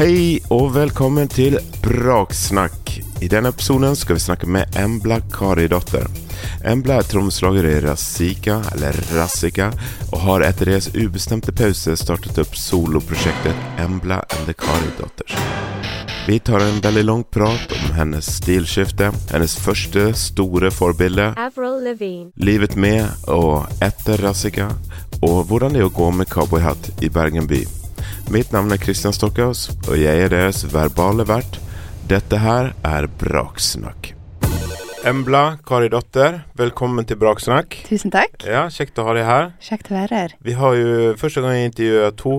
Hei og velkommen til Braksnakk. I denne episoden skal vi snakke med Embla Karidotter. Embla er trommeslager i Razika, eller Razika, og har etter deres ubestemte pause startet opp soloprosjektet Embla and the Karidotters. Vi tar en veldig lang prat om hennes stilskifte, hennes første store forbilde, livet med og etter Razika, og hvordan det er å gå med cowboyhatt i Bergen by. Mitt navn er Kristian Stockhaus, og jeg er deres verbale vert. Dette her er Braksnakk. Embla Karidotter, velkommen til Braksnakk. Tusen takk. Ja, kjekt å ha deg her. Kjekt å være her. Vi har jo første gang intervjua to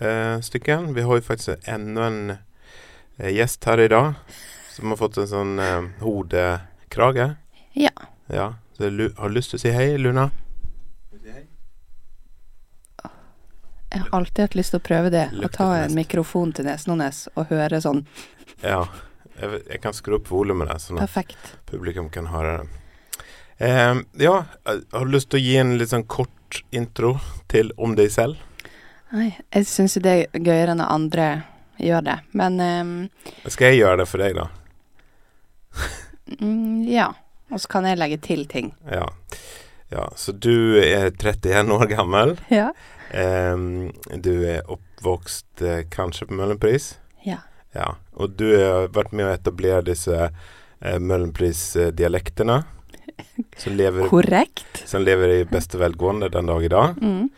eh, stykker. Vi har jo faktisk enda en eh, gjest her i dag som har fått en sånn eh, hodekrage. Ja. Ja, så har du lyst til å si hei, Luna. Jeg har alltid hatt lyst til å prøve det. Å ta en mikrofon til nesen hennes og høre sånn Ja, jeg, jeg kan skru opp volumet der, sånn at perfekt. publikum kan høre det. Eh, ja, jeg har lyst til å gi en litt sånn kort intro til om deg selv. Nei, jeg syns jo det er gøyere når andre gjør det. Men ehm, Skal jeg gjøre det for deg, da? mm, ja. Og så kan jeg legge til ting. Ja. ja. Så du er 31 år gammel. Ja. Ehm, du er oppvokst eh, kanskje på Møhlenpris. Ja. Ja. Og du har vært med å etablere disse eh, Møhlenpris-dialektene. Som lever, Korrekt. som lever i beste velgående den dag i dag. Mm.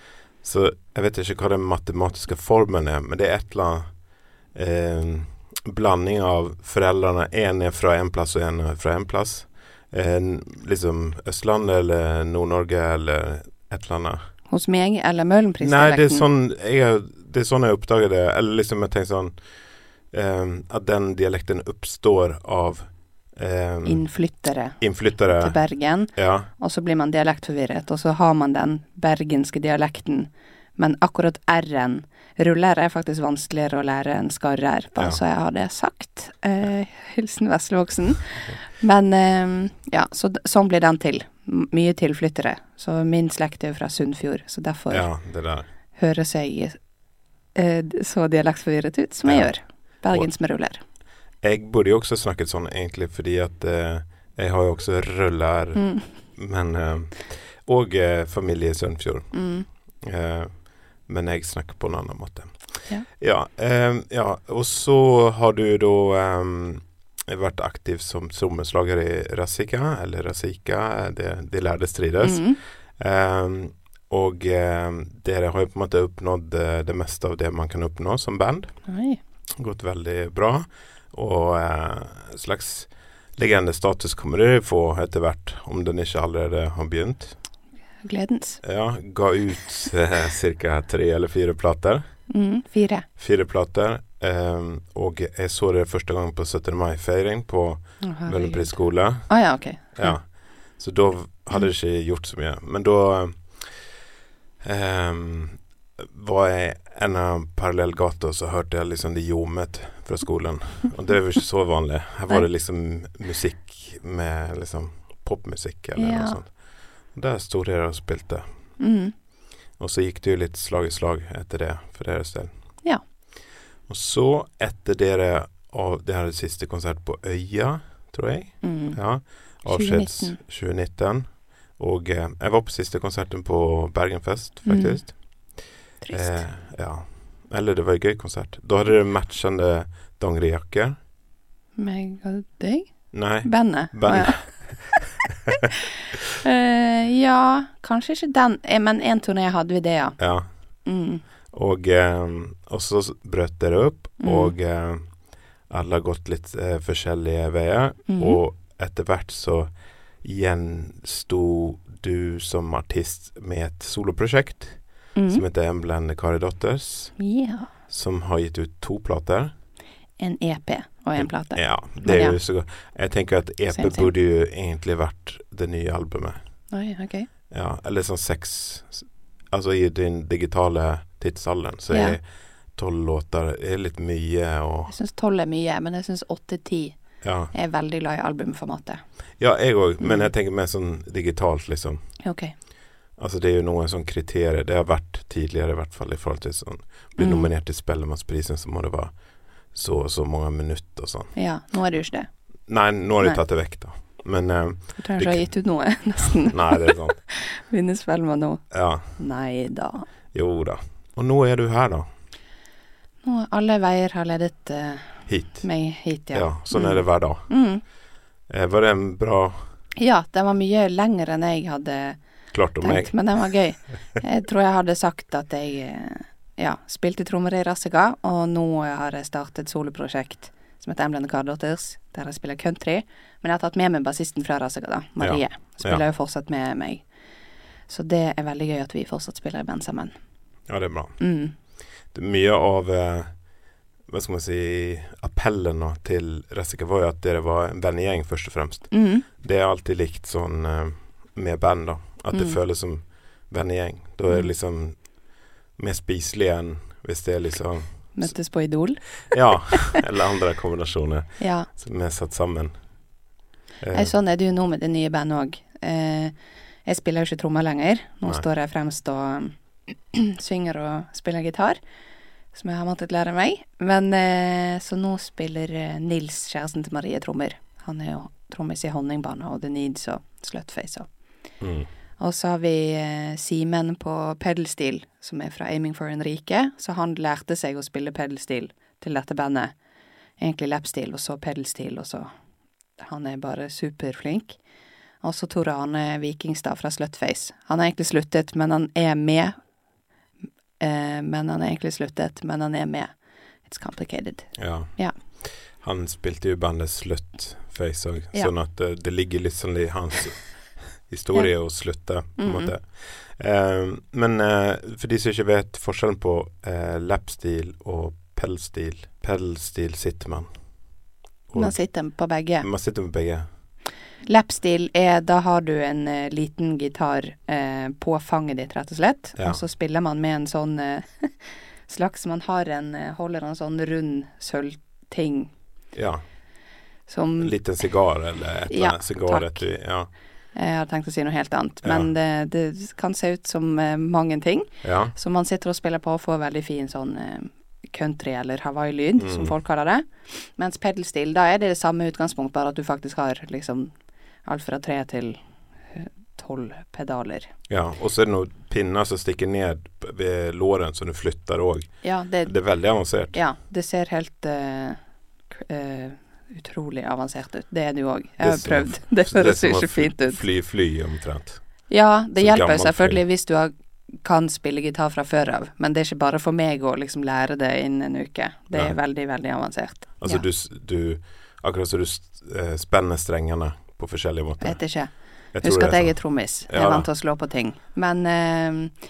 Så jeg vet ikke hva den matematiske formen er, men det er et eller annet eh, blanding av foreldrene. Én er fra en plass, og én er fra en plass. Eh, liksom Østlandet eller Nord-Norge eller et eller annet. Hos meg eller Møhlenpris? Nei, det er sånn jeg, Det er sånn jeg oppdager det. Eller liksom jeg tenker sånn um, At den dialekten oppstår av um, Innflyttere innflyttere. til Bergen, Ja. og så blir man dialektforvirret, og så har man den bergenske dialekten. Men akkurat r-en Ruller er faktisk vanskeligere å lære enn skarrer, bare Ja. så jeg har det sagt. Eh, hilsen Veslevoksen. Men eh, ja, så sånn blir den til. Mye tilflyttere. Så min slekt er jo fra Sunnfjord, så derfor ja, høres jeg eh, så dialektforvirret ut som jeg Ja. gjør. Bergensmeruller. Jeg burde jo også snakket sånn egentlig, fordi at eh, jeg har jo også ruller, Mm. men eh, Og eh, familie i Sunnfjord. Mm. Eh, men jeg snakker på en annen måte. Ja. Ja, eh, ja. Og så har du da vært aktiv som trommeslager i Razika, eller Razika, det, de lærde strides. Mm. Um, og eh, dere har jo på en måte oppnådd eh, det meste av det man kan oppnå som band. Oi. Gått veldig bra. Og eh, slags legendestatus kommer dere få etter hvert, om den ikke allerede har begynt. Gledens. Ja, ga ut eh, ca. tre eller fire plater. Mm. Fire. Fire plater. Eh, og jeg så det første gang på 17. mai-feiring på. Møhlenpris skole. Ah, ja, ok. Ja. Så da hadde det ikke gjort så mye. Men da eh, var jeg en av parallellgata, så hørte jeg liksom det ljomet fra skolen. Og det jo ikke så vanlig. Her var det liksom musikk med liksom popmusikk eller Ja. noe sånt. Og der sto dere og spilte. Mm. Og så gikk det jo litt slag i slag etter det for deres del. Og så, etter dere av Det her siste konsert på Øya, tror jeg. Mm. Ja. Avskjeds 2019. Og eh, jeg var på siste konserten på Bergenfest, Mm. faktisk. Trist. Eh, ja. Eller det var en gøy konsert. Da hadde dere matchende dongerijakker. Meg og deg? Nei. Bandet? Bandet. Å, ja. uh, ja, kanskje ikke den, eh, men en turné hadde vi det, ja. Ja. Mm. Og, eh, og så brøt dere opp, Mm. og eh, alle har gått litt eh, forskjellige veier. Mm. Og etter hvert så gjensto du som artist med et soloprosjekt Mm. som heter Emblen Kari Dotters, Ja. som har gitt ut to plater. En EP og en plate. Ja, det er ja. jo så godt. Jeg tenker at EP Same, same. burde jo egentlig vært det nye albumet. Oi, ok. Ja, eller sånn seks Altså i din digitale tidsalderen så yeah. er tolv låter er litt mye og Jeg syns tolv er mye, men jeg syns åtte-ti Ja, er veldig glad i albumformatet. ja jeg òg, men jeg tenker mer sånn digitalt, liksom. Ok. Altså det er jo noen sånn kriterier Det har vært tidligere i hvert fall i forhold til sånn Bli Mm. nominert til Spellemannsprisen så må det være så og så mange minutter og sånn. Ja, nå er det jo ikke det. Nei, nå har de tatt det vekk, da. Men eh, Du trenger ikke ha gitt ut noe, nesten. Nei, det er sant. Vinne Spellemann nå. Ja. Nei da. Jo da. Og nå er du her, da. Nå alle veier har ledet uh, Hit. meg hit, Ja, ja. sånn Mm. er det hver dag. Mm. Eh, var det en bra Ja, den var mye lengre enn jeg hadde klart om meg? men den var gøy. Jeg tror jeg hadde sagt at jeg eh, ja, spilte trommer i Rassega, og nå har jeg startet et soloprosjekt som heter Emblem Car Daughters, der jeg spiller country. Men jeg har tatt med meg bassisten fra Rassega, da. Marie. Spiller Ja. jo fortsatt med meg. Så det er veldig gøy at vi fortsatt spiller i band sammen. Ja, det er bra. Mm. Mye av eh, hva skal man si appellen til Ressica var jo at dere var en vennegjeng, først og fremst. Mm. Det er alltid likt sånn eh, med band, da. At det Mm. føles som vennegjeng. Da er det Mm. liksom mer spiselig enn hvis det er liksom Møttes på Idol. Ja, eller andre kombinasjoner Ja. som er satt sammen. Eh, sånn er det jo nå med det nye bandet òg. Eh, jeg spiller jo ikke trommer lenger. Nå Nei. står jeg fremst og synger og spiller gitar, som jeg har måttet lære meg. Men eh, så nå spiller eh, Nils, kjæresten til Marie, trommer. Han er jo trommis i Honningbarna og The Needs og Slutface og mm. Og så har vi eh, Simen på pedalstil, som er fra Aiming for Enrique. Så han lærte seg å spille pedalstil til dette bandet. Egentlig lapstil, og så pedalstil, og så Han er bare superflink. Og så Tor Arne Vikingstad fra Slutface. Han har egentlig sluttet, men han er med. Eh, men han er egentlig sluttet, men han er med. It's complicated. Ja. Ja. Han spilte jo bandet bandet Slutface òg, Ja. sånn at det, det ligger litt sånn i hans historie å slutte, på en Mhm. måte. Eh, men eh, for de som ikke vet forskjellen på eh, lapstil og pelsstil Pelsstil sitter man. Og Man sitter på begge. man sitter på begge. Lapstil er da har du en uh, liten gitar uh, på fanget ditt, rett og slett. Ja. Og så spiller man med en sånn uh, slags Man har en holder en sånn rund sølvting Ja. som En liten sigar eller et Ja. Sigar etter, ja. Jeg hadde tenkt å si noe helt annet, Ja. men det, det kan se ut som mange ting. ja. Så man sitter og spiller på og får veldig fin sånn country- eller Hawaii-lyd, Mm. som folk kaller det. Mens pedalstil, da er det det samme utgangspunkt, bare at du faktisk har liksom alt fra tre til eh, tolv pedaler. ja. Og så er det noen pinner som stikker ned ved låren, som du flytter òg. Ja, det, Det er veldig avansert. ja, det ser helt uh, eh, utrolig avansert ut. Det er det jo òg. Jeg har prøvd. Det høres ikke fint ut. Fly, fly omtrent. Ja, det så hjelper selvfølgelig hvis du har, kan spille gitar fra før av, men det er ikke bare for meg å liksom lære det innen en uke. Det er veldig, veldig avansert. Altså ja, du, du Akkurat som du spenner strengene på forskjellige måter. vet ikke. Jeg Husk at jeg sånn. er trommis. Jeg er vant til å slå på ting. Men uh,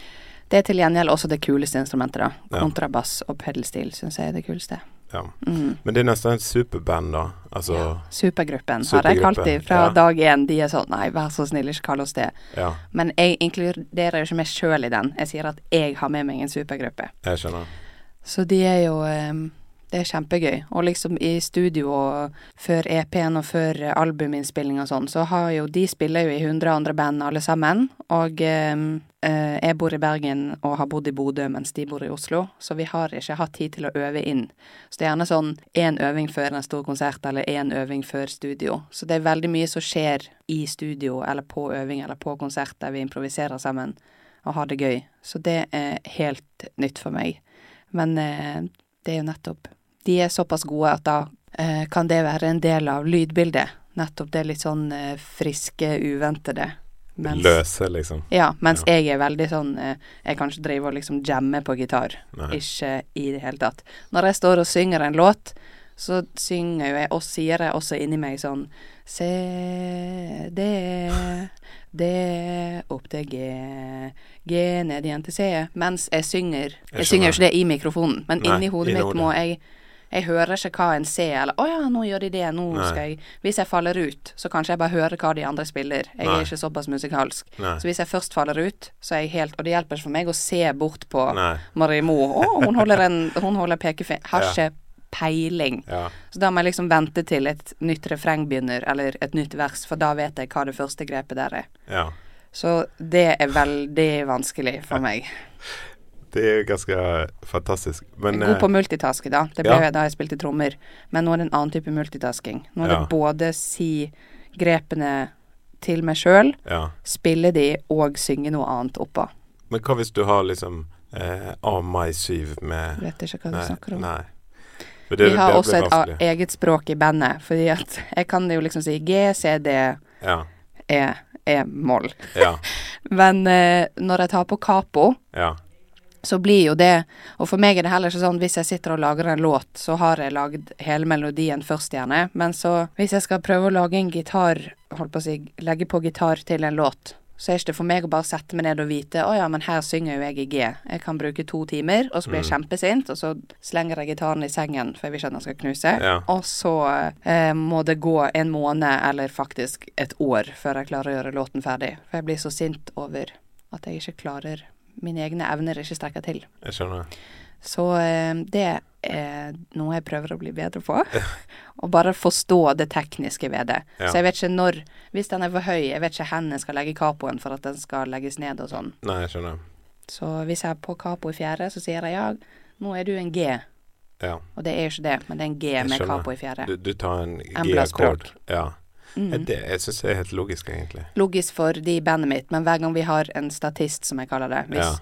det er til gjengjeld også det kuleste instrumentet, da. Kontrabass og pedelstil syns jeg er det kuleste. Ja. Mm. Men det er nesten et superband, da. Altså Ja. Supergruppen har jeg kalt dem fra ja. dag én. De er sånn nei, vær så snill, ikke kall oss det. Ja, Men jeg inkluderer jo ikke meg sjøl i den. Jeg sier at jeg har med meg en supergruppe. jeg skjønner. Så de er jo eh, Det er kjempegøy. Og liksom i studio og før EP-en og før albuminnspilling og sånn, så har jo de spiller jo i 100 andre band alle sammen. Og eh, eh, jeg bor i Bergen og har bodd i Bodø mens de bor i Oslo, så vi har ikke hatt tid til å øve inn. Så det er gjerne sånn én øving før en stor konsert eller én øving før studio. Så det er veldig mye som skjer i studio eller på øving eller på konsert der vi improviserer sammen og har det gøy. Så det er helt nytt for meg. Men eh, det er jo nettopp De er såpass gode at da eh, kan det være en del av lydbildet. Nettopp det litt sånn eh, friske, uventede. Mens, Løse, liksom. Ja, mens Ja. jeg er veldig sånn eh, Jeg kan ikke drive og liksom jamme på gitar. Nei. Ikke i det hele tatt. Når jeg står og synger en låt, så synger jo jeg og sier jeg også inni meg sånn C, D, D, opp til G, G ned igjen til C. Mens jeg synger Jeg, synger jo ikke det i mikrofonen, men Nei, inni hodet mitt må jeg jeg hører ikke hva en ser, eller 'Å ja, nå gjør de det. Nå Nei. skal jeg' Hvis jeg faller ut, så kanskje jeg bare hører hva de andre spiller. Jeg Nei. er ikke såpass musikalsk. Nei. Så hvis jeg først faller ut, så er jeg helt Og det hjelper ikke for meg å se bort på. Marie Mo. Å, hun holder en Hun holder pekefinger. Har Ja. ikke peiling. Ja. Så da må jeg liksom vente til et nytt refreng begynner, eller et nytt vers, for da vet jeg hva det første grepet der er. ja. Så det er veldig vanskelig for meg. det er ganske fantastisk. Men God på eh, multitaske, da. Det ble ja. jeg da jeg spilte trommer. Men nå er det en annen type multitasking. Nå er Ja. det både si grepene til meg sjøl, ja. spille de og synge noe annet oppå. Men hva hvis du har liksom eh, A mai syv med Vet ikke hva du Nei. snakker om. nei. Det- Vi har også et vanskelig. eget språk i bandet, fordi at jeg kan jo liksom si G, C, D, Ja. E, E-moll. Ja. Men eh, når jeg tar på capo, Ja. Så blir jo det Og for meg er det heller ikke sånn hvis jeg sitter og lager en låt, så har jeg lagd hele melodien først, gjerne. Men så hvis jeg skal prøve å lage en gitar, holdt på å si, legge på gitar til en låt, så er det ikke for meg å bare sette meg ned og vite å ja, men her synger jo jeg i G. Jeg kan bruke to timer, og så blir jeg kjempesint, og så slenger jeg gitaren i sengen, for jeg vil ikke at den skal knuse. Ja. Og så eh, må det gå en måned, eller faktisk et år, før jeg klarer å gjøre låten ferdig. For jeg blir så sint over at jeg ikke klarer Mine egne evner ikke strekker til. Jeg skjønner. Så eh, det er noe jeg prøver å bli bedre på. og bare forstå det tekniske ved det. Ja. Så jeg vet ikke når Hvis den er for høy, jeg vet ikke hvor jeg skal legge capoen for at den skal legges ned og sånn. Nei, jeg skjønner. Så hvis jeg er på capo i fjerde, så sier jeg ja, nå er du en G. Ja. Og det er jo ikke det, men det er en G Jeg med skjønner. capo i fjerde. Du, du tar en G-akkord. Ja. Mm. Det, jeg syns det er helt logisk, egentlig. Logisk for de i bandet mitt, men hver gang vi har en statist, som jeg kaller det Hvis Ja.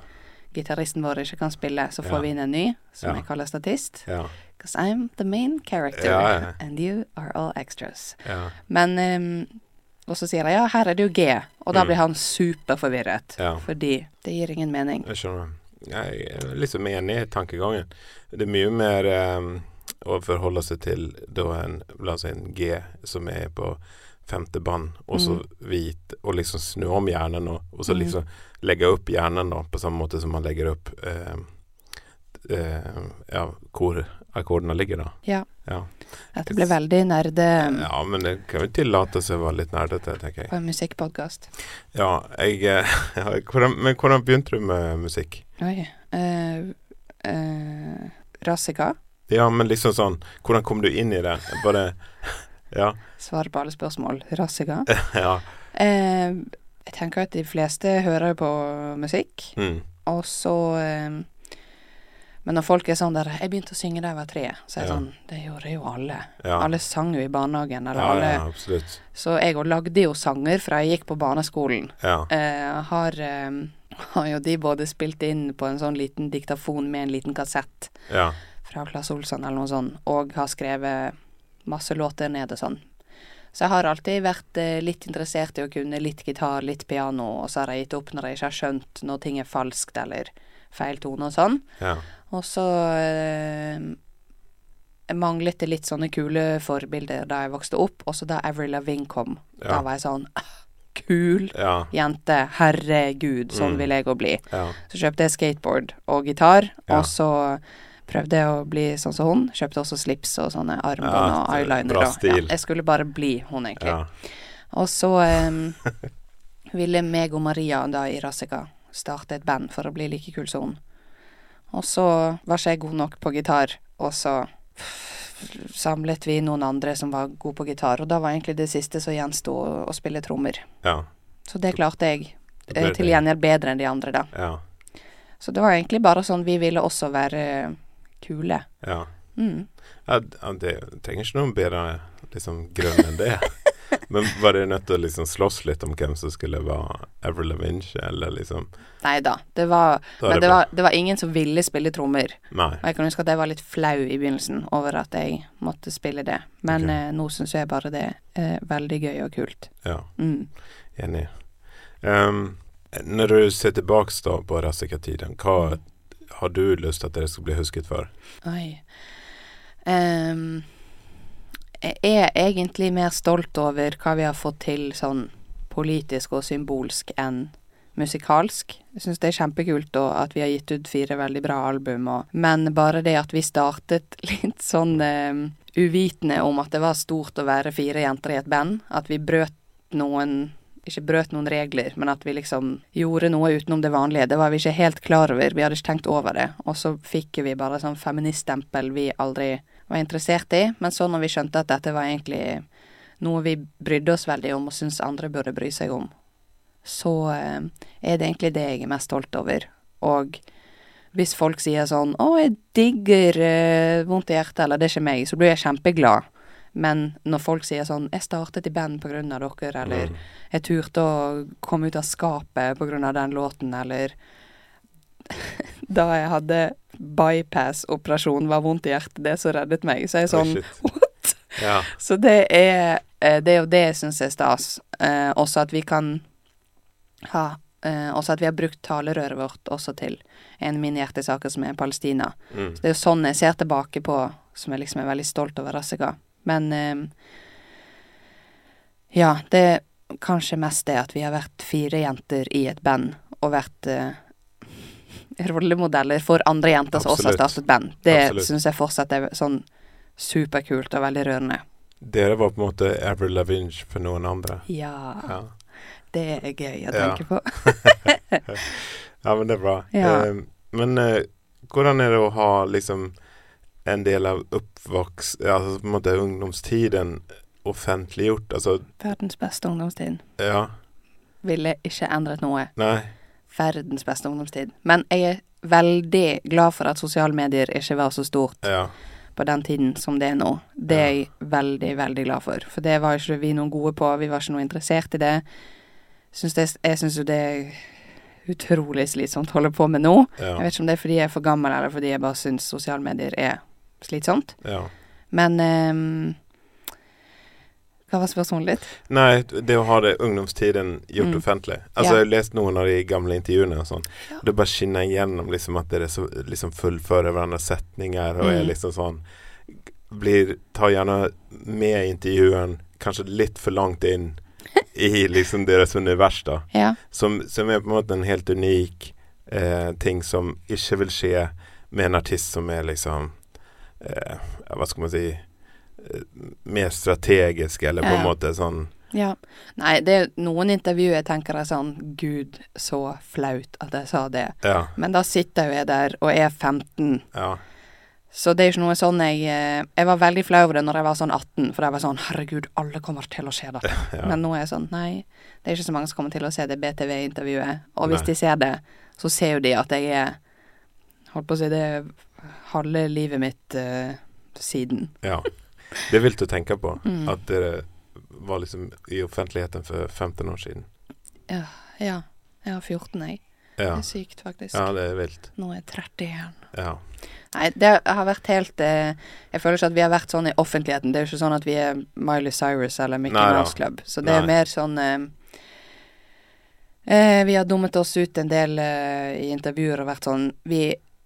gitaristen vår ikke kan spille, så får Ja. vi inn en ny, som Ja. jeg kaller statist. Ja. Because I'm the main character, and you are all extras. Ja. Men um, Og så sier jeg ja, her er det jo G, og da Mm. blir han superforvirret. Fordi det gir ingen mening. Jeg skjønner. Jeg er liksom enig i tankegangen. Det er mye mer um, å forholde seg til da en, la oss si en G som er på femte band, og så hvit, og liksom snu om hjernen og, og så Mm. liksom legge opp hjernen da, på samme måte som man legger opp eh, eh, ja, hvor akkordene ligger da. Ja. Ja. Dette ble veldig nerde ja, men det kan jo tillate seg å være litt nerdete, tenker jeg. på en musikkpodkast. Ja, jeg eh, ja, hvordan, Men hvordan begynte du med musikk? Oi. Uh, Rassika. Ja, men liksom sånn Hvordan kom du inn i det? Bare Ja. Svar på alle spørsmål. Rassika. ja. Eh, jeg tenker at de fleste hører jo på musikk, Mm. og så eh, Men når folk er sånn der 'Jeg begynte å synge da jeg var tre', så er jeg Ja. sånn Det gjorde jo alle. Ja. Alle sang jo i barnehagen, eller ja, alle ja, absolutt. Så jeg òg lagde jo sanger fra jeg gikk på barneskolen. Ja. Eh, har, eh, har jo de både spilt inn på en sånn liten diktafon med en liten kassett Ja. fra Claes Olsson eller noe sånt, og har skrevet masse låter nede sånn. Så jeg har alltid vært eh, litt interessert i å kunne litt gitar, litt piano, og så har jeg gitt opp når jeg ikke har skjønt når ting er falskt eller feil tone og sånn. Ja. Og så eh, manglet det litt sånne kule forbilder da jeg vokste opp, også da Avril Lavigne kom, da var jeg sånn «Ah, Kul Ja. jente, herregud, sånn Mm. vil jeg òg bli. Ja. Så kjøpte jeg skateboard og gitar, Ja. og så prøvde jeg å bli sånn som hun. Kjøpte også slips og sånne armbånd Ja, og er eyeliner. og-. Ja, jeg skulle bare bli hun, egentlig. ja. Og så um, ville meg og Maria da i Rassika starte et band for å bli like kul som hun. Og så var ikke jeg god nok på gitar, og så samlet vi noen andre som var gode på gitar, og da var egentlig det siste som gjensto å, spille trommer. ja. Så det klarte jeg. Eh, Til gjengjeld bedre enn de andre, da. Ja. Så det var egentlig bare sånn vi ville også være kule. ja. Mm. ja det trenger ikke noen bedre liksom, grunn enn det. Men var det nødt til å liksom slåss litt om hvem som skulle være Avril Lavigne, eller liksom Nei da, det var Da Men det var, det var ingen som ville spille trommer. Nei. Og jeg kan huske at jeg var litt flau i begynnelsen over at jeg måtte spille det. Men okay. eh, nå syns jeg bare det er veldig gøy og kult. Ja. Mm. Enig. Um, når du ser tilbake på Rassika-tiden, hva har du lyst til at dere skal bli husket for? Oi. Um, jeg er egentlig mer stolt over hva vi har fått til sånn politisk og symbolsk enn musikalsk. Jeg syns det er kjempekult da, at vi har gitt ut fire veldig bra album, og, men bare det at vi startet litt sånn um, uvitende om at det var stort å være fire jenter i et band, at vi brøt noen ikke brøt noen regler, men at vi liksom gjorde noe utenom det vanlige. Det var vi ikke helt klar over, vi hadde ikke tenkt over det. Og så fikk vi bare sånn feministstempel vi aldri var interessert i. Men så når vi skjønte at dette var egentlig noe vi brydde oss veldig om og syntes andre burde bry seg om, så eh, er det egentlig det jeg er mest stolt over. Og hvis folk sier sånn 'Å, jeg digger eh, Vondt i hjertet', eller 'Det er ikke meg', så blir jeg kjempeglad. Men når folk sier sånn 'Jeg startet i band av dere', eller Mm. 'Jeg turte å komme ut av skapet av den låten', eller Da jeg hadde bypass-operasjon, var vondt i hjertet det som reddet meg. Så jeg er sånn oh, What? Ja. Så det er eh, Det er jo det jeg syns er stas. Eh, også at vi kan ha eh, Også at vi har brukt talerøret vårt også til en av mine hjertesaker, som er Palestina. Mm. Så det er jo sånn jeg ser tilbake på, som jeg liksom er veldig stolt over Rassika. Men eh, ja, det er kanskje mest det at vi har vært fire jenter i et band, og vært eh, rollemodeller for andre jenter som også har Absolutt. startet band. Det Absolutt. syns jeg fortsatt er sånn superkult og veldig rørende. Dere var på en måte Avril Lavinge for noen andre. Ja, Ja. det er gøy å Ja. tenke på. ja, men det er bra. Ja. Eh, men eh, hvordan er det å ha liksom en del av oppvoks... altså på en måte ungdomstiden offentliggjort? Altså, Verdens beste ungdomstid. ja, Ville ikke endret noe. nei, Verdens beste ungdomstid. Men jeg er veldig glad for at sosiale medier ikke var så stort ja, på den tiden som det er nå. Det er jeg veldig, veldig glad for. For det var ikke vi noen gode på. Vi var ikke noe interessert i det. Synes det jeg syns jo det er utrolig slitsomt å holde på med nå. Jeg vet ikke om det er fordi jeg er for gammel, eller fordi jeg bare syns sosiale medier er slitsomt. ja. Men ehm, Hva var spørsmålet ditt? Nei, det å ha det ungdomstiden gjort Mm. offentlig. Altså, Ja. jeg har lest noen av de gamle intervjuene og sånn. Ja. Det bare skinner igjennom liksom at dere så, liksom fullfører hverandres setninger og er Mm. liksom sånn blir, Tar gjerne med intervjuen kanskje litt for langt inn i liksom deres univers, da. Ja. Som, som er på en måte en helt unik eh, ting som ikke vil skje med en artist som er liksom eh, Hva skal man si eh, Mer strategisk, eller på en måte sånn Ja. Nei, det er noen intervjuer jeg tenker er sånn Gud, så flaut at jeg sa det. Ja. Men da sitter jo jeg der og er 15. Ja. Så det er ikke noe sånn jeg eh, Jeg var veldig flau over det når jeg var sånn 18, for jeg var sånn Herregud, alle kommer til å se dette. ja. Men nå er jeg sånn Nei, det er ikke så mange som kommer til å se det BTV-intervjuet. Og hvis Nei. de ser det, så ser jo de at jeg er Holdt på å si det halve livet mitt uh, siden. Ja. Det er vilt å tenke på. Mm. At dere var liksom i offentligheten for 15 år siden. Ja. ja. Jeg har 14, jeg. Det er sykt, faktisk. ja det er vilt. Nå er jeg 31. Ja. Nei, det har vært helt eh, Jeg føler ikke at vi har vært sånn i offentligheten. Det er jo ikke sånn at vi er Miley Cyrus eller Mickey Nei. Mouse Club. Så det er mer sånn eh, eh, Vi har dummet oss ut en del eh, i intervjuer og vært sånn vi,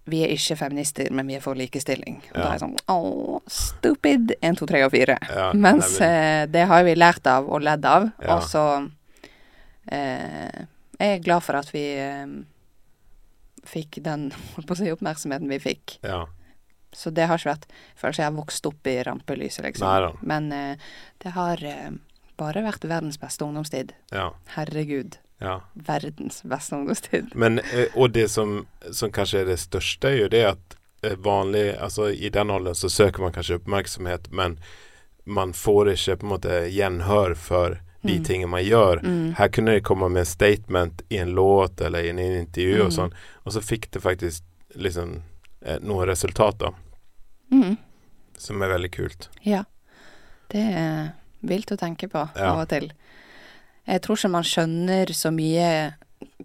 vi er ikke feminister, men vi er for likestilling. Og da er jeg sånn Å, stupid. 1, 2, 3 og 4. ja. Mens men- eh, det har vi lært av og ledd av. Ja. Og så eh, jeg er glad for at vi eh, fikk den si, oppmerksomheten vi fikk. ja. Så det har ikke vært føler ikke jeg har vokst opp i rampelyset, liksom. Neida. Men eh, det har eh, bare vært verdens beste ungdomstid. ja. Herregud. Ja. Verdens beste ungdomstid. Men, eh, og det som, som kanskje er det største, er jo det at eh, vanlig Altså i den alderen så søker man kanskje oppmerksomhet, men man får ikke på en måte gjenhør for de Mm. tingene man gjør. Mm. Her kunne det komme med statement i en låt eller i en intervju og Mm. sånn, og så fikk det faktisk liksom eh, noen resultater Mm. som er veldig kult. Ja. Det er vilt å tenke på Ja. av og til. Jeg tror ikke man skjønner så mye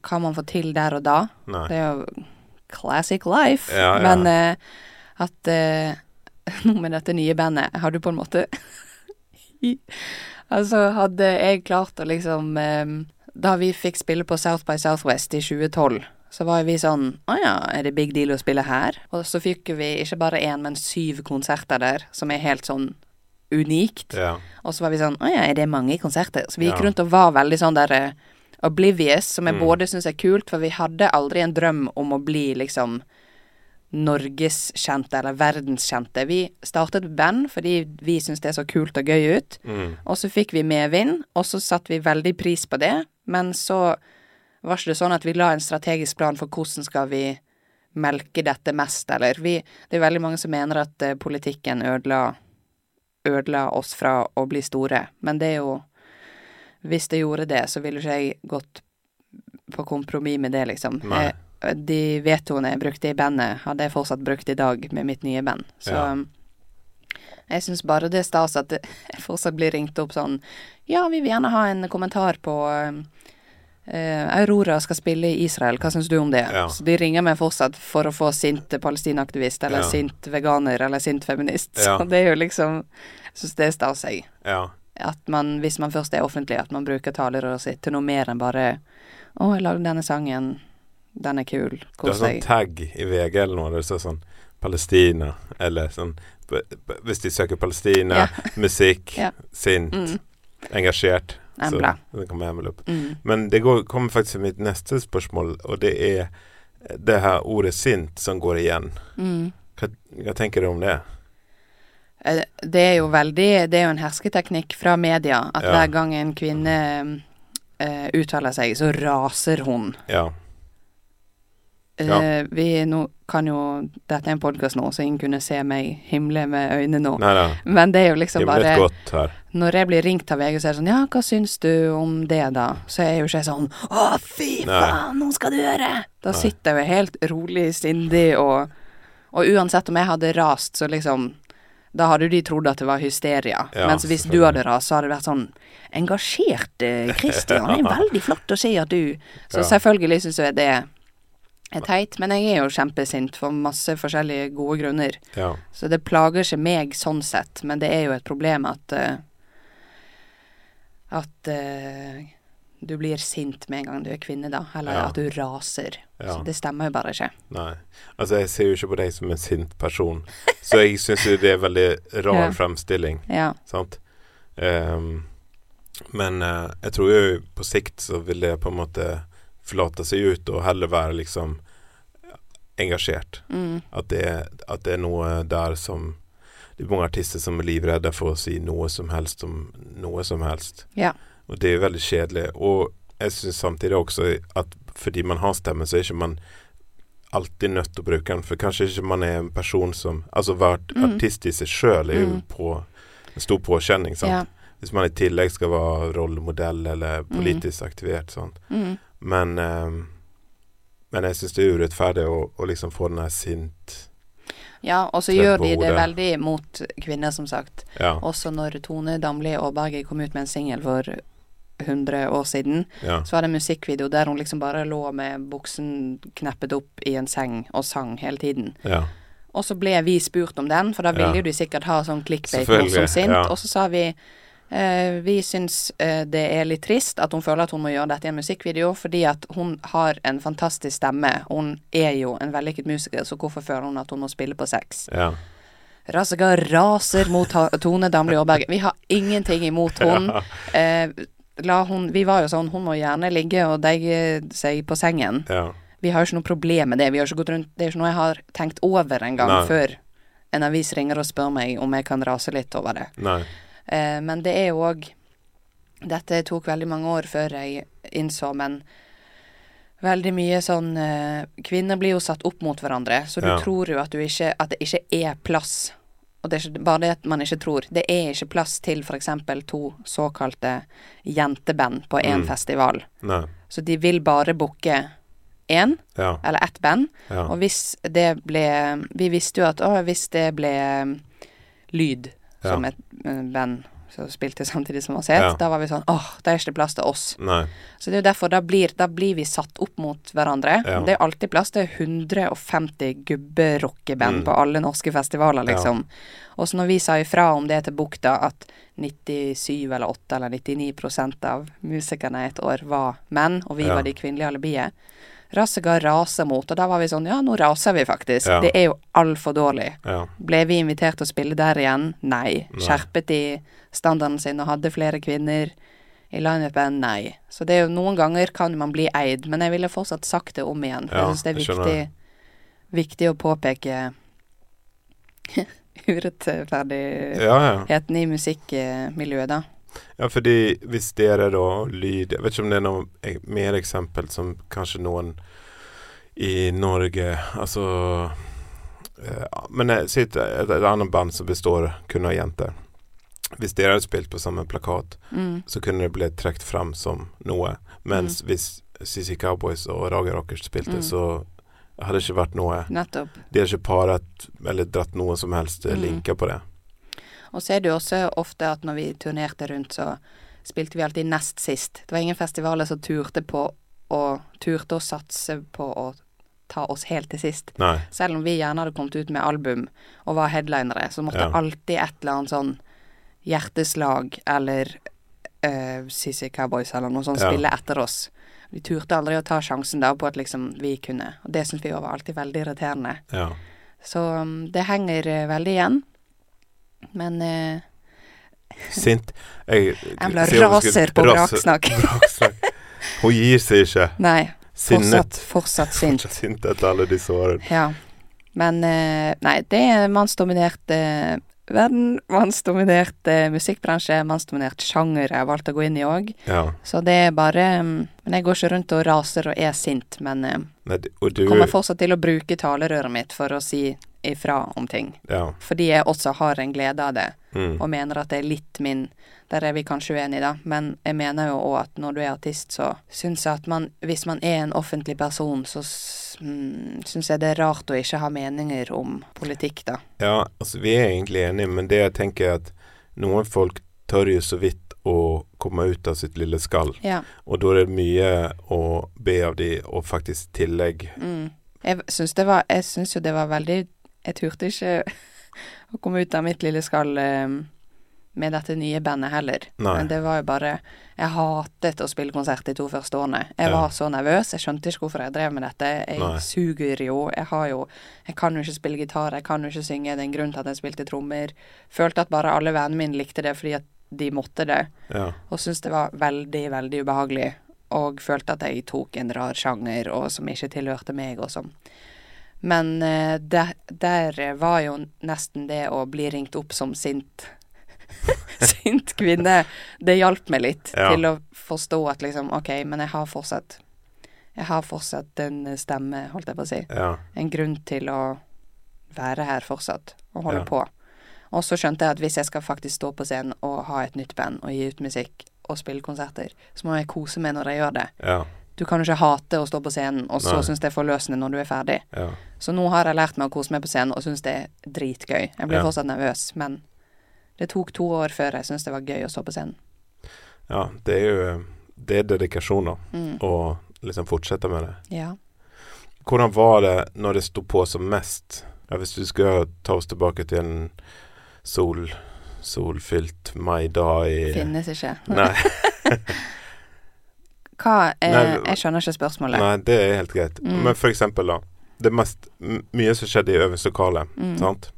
hva man får til der og da. Nei. Det er jo classic life. Ja, ja. Men eh, at eh, nå med dette nye bandet har du på en måte Altså, hadde jeg klart å liksom eh, Da vi fikk spille på South by Southwest i 2012, så var vi sånn Å ja, er det big deal å spille her? Og så fikk vi ikke bare én, men syv konserter der, som er helt sånn unikt. Ja. Og så var vi sånn Å ja, er det mange konserter? Så vi gikk Ja. rundt og var veldig sånn der uh, oblivious, som jeg Mm. både syns er kult, for vi hadde aldri en drøm om å bli liksom norgeskjente eller verdenskjente. Vi startet et band fordi vi syntes det så kult og gøy ut, Mm. og så fikk vi medvind, og så satte vi veldig pris på det, men så var ikke det sånn at vi la en strategisk plan for hvordan skal vi melke dette mest, eller vi Det er veldig mange som mener at uh, politikken ødela ødela oss fra å bli store, men det er jo Hvis det gjorde det, så ville ikke jeg gått på kompromiss med det, liksom. Nei. De vetoene jeg brukte i bandet, hadde jeg fortsatt brukt i dag med mitt nye band. Så Ja. jeg syns bare det er stas at jeg fortsatt blir ringt opp sånn Ja, vi vil gjerne ha en kommentar på eh, Aurora skal spille i Israel, hva syns du om det? Ja. Så de ringer meg fortsatt for å få sint palestinaaktivist, eller Ja. sint veganer, eller sint feminist. Ja. Så det er jo liksom Jeg syns det er stas, jeg. Ja. At man, hvis man først er offentlig, at man bruker talerøret sitt til noe mer enn bare 'Å, jeg lagde denne sangen. Den er kul. Du har Kos sånn tag tagg i VG eller noe der det står sånn Palestina, eller sånn Hvis de søker Palestina, musikk, sint, Mm. engasjert, Embla. det kommer Embla opp. Mm. Men det går, kommer faktisk til mitt neste spørsmål, og det er det her ordet sint som går igjen. Mm. Hva, hva tenker du om det? Eh, Det er jo veldig Det er jo en hersketeknikk fra media at Ja. hver gang en kvinne uh, uttaler seg, så raser hun. Ja. Ja. Vi nå kan jo Dette er en podkast nå, så ingen kunne se meg himle med øynene nå. Nei nei. Men det er jo liksom bare. Når jeg blir ringt av VG, så er det sånn Ja, hva syns du om det, da? Så er jeg jo ikke sånn Å, fy faen, nå skal du høre! Da Nei. sitter jeg jo helt rolig, sindig, og Og uansett om jeg hadde rast, så liksom Da hadde de trodd at det var hysteria. Ja, Mens hvis du hadde rast, så hadde det vært sånn Engasjert eh, Christian, det er veldig flott å se at du Så selvfølgelig syns jeg det er teit, men jeg er jo kjempesint for masse forskjellige gode grunner. Ja. Så det plager ikke meg sånn sett, men det er jo et problem at uh, At uh, du blir sint med en gang du er kvinne, da. Eller Ja. at du raser. Ja. Så det stemmer jo bare ikke. Nei. Altså, jeg ser jo ikke på deg som en sint person, så jeg syns jo det er veldig rar Ja. fremstilling. Ja. Sant? Um, men uh, jeg tror jo på sikt så vil det på en måte flate seg ut og heller være liksom engasjert. Mm. At det, at det er noe der som Det er mange artister som er livredde for å si noe som helst om noe som helst. Ja. Og det er veldig kjedelig. Og jeg syns samtidig også at fordi man har stemme, så er ikke man alltid nødt til å bruke den. For kanskje ikke man er en person som Altså vært Mm. artist i seg sjøl er jo Mm. på en stor påkjenning. Sant? Ja. Hvis man i tillegg skal være rollemodell eller politisk aktivert. Sant? Mm. Men, eh, men jeg syns det er urettferdig å, å liksom få den her sint ja, og så gjør de det veldig mot kvinner, som sagt. Ja. Også når Tone Damli Aaberge kom ut med en singel for 100 år siden, ja. så var det en musikkvideo der hun liksom bare lå med buksen kneppet opp i en seng og sang hele tiden. ja. Og så ble vi spurt om den, for da ville Ja. jo de sikkert ha sånn clickbait morsom sint. Og så sa vi vi syns eh, det er litt trist at hun føler at hun må gjøre dette i en musikkvideo, fordi at hun har en fantastisk stemme. Hun er jo en vellykket musiker, så hvorfor føler hun at hun må spille på sex? ja. Rassega raser mot Tone Damli Aaberge. Vi har ingenting imot hun. Eh, hun. Vi var jo sånn, hun må gjerne ligge og deige seg på sengen. ja. Vi har jo ikke noe problem med det. Vi har ikke gått rundt, det er ikke noe jeg har tenkt over engang Nei. før en avis ringer og spør meg om jeg kan rase litt over det. Nei. Eh, men det er jo òg Dette tok veldig mange år før jeg innså, men veldig mye sånn eh, Kvinner blir jo satt opp mot hverandre, så du Ja. tror jo at, du ikke, at det ikke er plass. Og det er ikke bare det at man ikke tror. Det er ikke plass til f.eks. to såkalte jenteband på én Mm. festival. Nei. Så de vil bare booke én Ja. eller ett band. Ja. Og hvis det ble Vi visste jo at å, hvis det ble um, Lyd. Som et band som spilte samtidig som oss het, Ja. da var vi sånn åh, det er ikke plass til oss. Nei. Så det er jo derfor da blir, da blir vi satt opp mot hverandre. Ja. Det er alltid plass til 150 gubberockeband Mm. på alle norske festivaler, Ja. liksom. Og så når vi sa ifra om det til Bukta, at 97 eller 8 eller 99% av musikerne et år var menn, og vi Ja. var de kvinnelige alibiet, Rassega raser mot, og da var vi sånn ja, nå raser vi faktisk. Ja. Det er jo altfor dårlig. Ja. Ble vi invitert til å spille der igjen? Nei. Nei. Skjerpet de standarden sin og hadde flere kvinner i lineupen? Nei. Så det er jo noen ganger kan man bli eid, men jeg ville fortsatt sagt det om igjen. For Ja, jeg syns det er viktig, viktig å påpeke urettferdigheten i musikkmiljøet, da. Ja, fordi hvis dere da lyd Jeg vet ikke om det er noe mer eksempel som kanskje noen i Norge Altså eh, Men eh, si et, et, et annet band som består kun av jenter. Hvis dere hadde spilt på samme plakat, Mm. så kunne det blitt trukket fram som noe. Mens hvis CC Cowboys og Raga Rockers spilte, Mm. så hadde det ikke vært noe Nettopp. De hadde ikke paret eller dratt noen som helst mm. linker på det. Og så er det jo også ofte at når vi turnerte rundt, så spilte vi alltid nest sist. Det var ingen festivaler som turte på og turte å satse på å ta oss helt til sist. Nei. Selv om vi gjerne hadde kommet ut med album og var headlinere, så måtte Ja. alltid et eller annet sånn hjerteslag eller uh, CC Cowboys eller noe sånt Ja. spille etter oss. Vi turte aldri å ta sjansen da på at liksom vi kunne, og det syntes vi var alltid veldig irriterende. Ja. Så um, det henger eh, veldig igjen. Men eh, Sint. Jeg, jeg ble raser på braksnakk. Hun gir seg ikke. nei, Sinnet. fortsatt, fortsatt sint. Fortsatt sint etter alle disse årene. Ja. Men eh, nei, det er mannsdominert eh, verden, mannsdominert eh, musikkbransje, mannsdominert sjanger jeg har valgt å gå inn i òg. Ja. Så det er bare mm, Men jeg går ikke rundt og raser og er sint, men eh, Nei, og du kommer fortsatt til å bruke talerøret mitt for å si ifra om ting. Ja. Fordi jeg også har en glede av det, Mm. og mener at det er litt min Der er vi kanskje uenige, da, men jeg mener jo òg at når du er artist, så syns jeg at man Hvis man er en offentlig person, så mm, syns jeg det er rart å ikke ha meninger om politikk, da. ja, altså vi er egentlig enige, men det jeg tenker er at noen folk tør jo så vidt å komme ut av sitt lille skall. Ja. Og da er det mye å be av de, og faktisk tillegg. Mm. Jeg syns jo det var veldig Jeg turte ikke å komme ut av mitt lille skall eh, med dette nye bandet heller. Nei. Men det var jo bare Jeg hatet å spille konsert de to første årene. Jeg Ja. var så nervøs. Jeg skjønte ikke hvorfor jeg drev med dette. Jeg Nei. suger jo. Jeg har jo Jeg kan jo ikke spille gitar, jeg kan jo ikke synge. Det er en grunn til at jeg spilte trommer. Følte at bare alle vennene mine likte det fordi at de måtte det. Ja. Og syntes det var veldig, veldig ubehagelig. Og følte at jeg tok en rar sjanger og som ikke tilhørte meg og sånn. Men eh, der, der var jo nesten det å bli ringt opp som sint Sint kvinne. Det hjalp meg litt Ja. til å forstå at liksom OK, men jeg har fortsatt Jeg har fortsatt en stemme, holdt jeg på å si. Ja. En grunn til å være her fortsatt og holde Ja. på. Og så skjønte jeg at hvis jeg skal faktisk stå på scenen og ha et nytt band og gi ut musikk og spille konserter, så må jeg kose meg når jeg gjør det. Du kan jo ikke hate å stå på scenen, og så synes det er forløsende når du er ferdig. Ja. Så nå har jeg lært meg å kose meg på scenen og synes det er dritgøy. Jeg blir Ja. fortsatt nervøs, men det tok to år før jeg syntes det var gøy å stå på scenen. ja. Det er jo Det er dedikasjon, da. Mm. Å liksom fortsette med det. Ja. Hvordan var det når det sto på som mest? Ja, hvis du skulle ta oss tilbake til en sol, solfylt maidag i Finnes ikke. Nei, Hva er, Nei, Jeg skjønner ikke spørsmålet. nei, det er helt greit. Mm. Men for eksempel, da. Det mest Mye som skjedde i øvingslokalet, Mm. sant?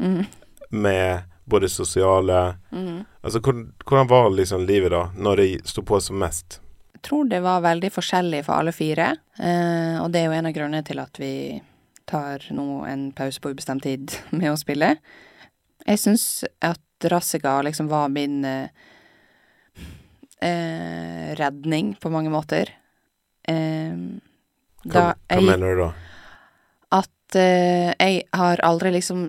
Mm. Med både sosiale Mm. Altså, hvordan, hvordan var liksom livet da, når det sto på som mest? Jeg tror det var veldig forskjellig for alle fire. Eh, og det er jo en av grunnene til at vi tar nå en pause på ubestemt tid med å spille. Jeg syns at Rassica liksom var min eh, eh, redning på mange måter. Eh, Hva, da hva jeg mener du da? at eh, jeg har aldri liksom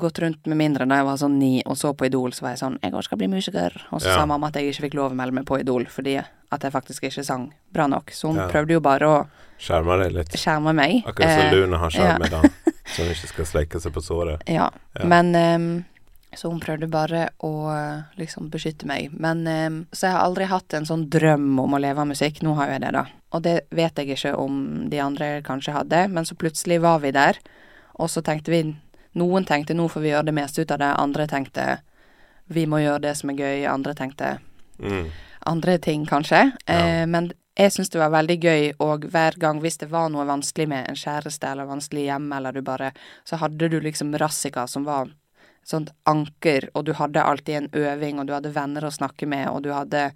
gått rundt med mindre da jeg var sånn ni og så på Idol, så var jeg sånn Jeg også skal bli musiker. Og så Ja. sa mamma at jeg ikke fikk lov å melde meg på Idol fordi at jeg faktisk ikke sang bra nok. Så hun Ja. prøvde jo bare å Skjerme deg litt? skjerme meg. Akkurat som Eh, Lune har ja. skjermet da, så hun ikke skal sleike seg på såret. Ja. Ja. Men ehm, Så hun prøvde bare å eh, liksom beskytte meg. Men eh, Så jeg har aldri hatt en sånn drøm om å leve av musikk. Nå har jeg det, da. Og det vet jeg ikke om de andre kanskje hadde, men så plutselig var vi der, og så tenkte vi Noen tenkte nå får vi gjøre det meste ut av det, andre tenkte vi må gjøre det som er gøy, andre tenkte Mm. andre ting, kanskje. Ja. Eh, men jeg syns det var veldig gøy, og hver gang hvis det var noe vanskelig med en kjæreste eller vanskelig hjemme, eller du bare Så hadde du liksom Rassika som var sånt anker, og du hadde alltid en øving, og du hadde venner å snakke med, og du hadde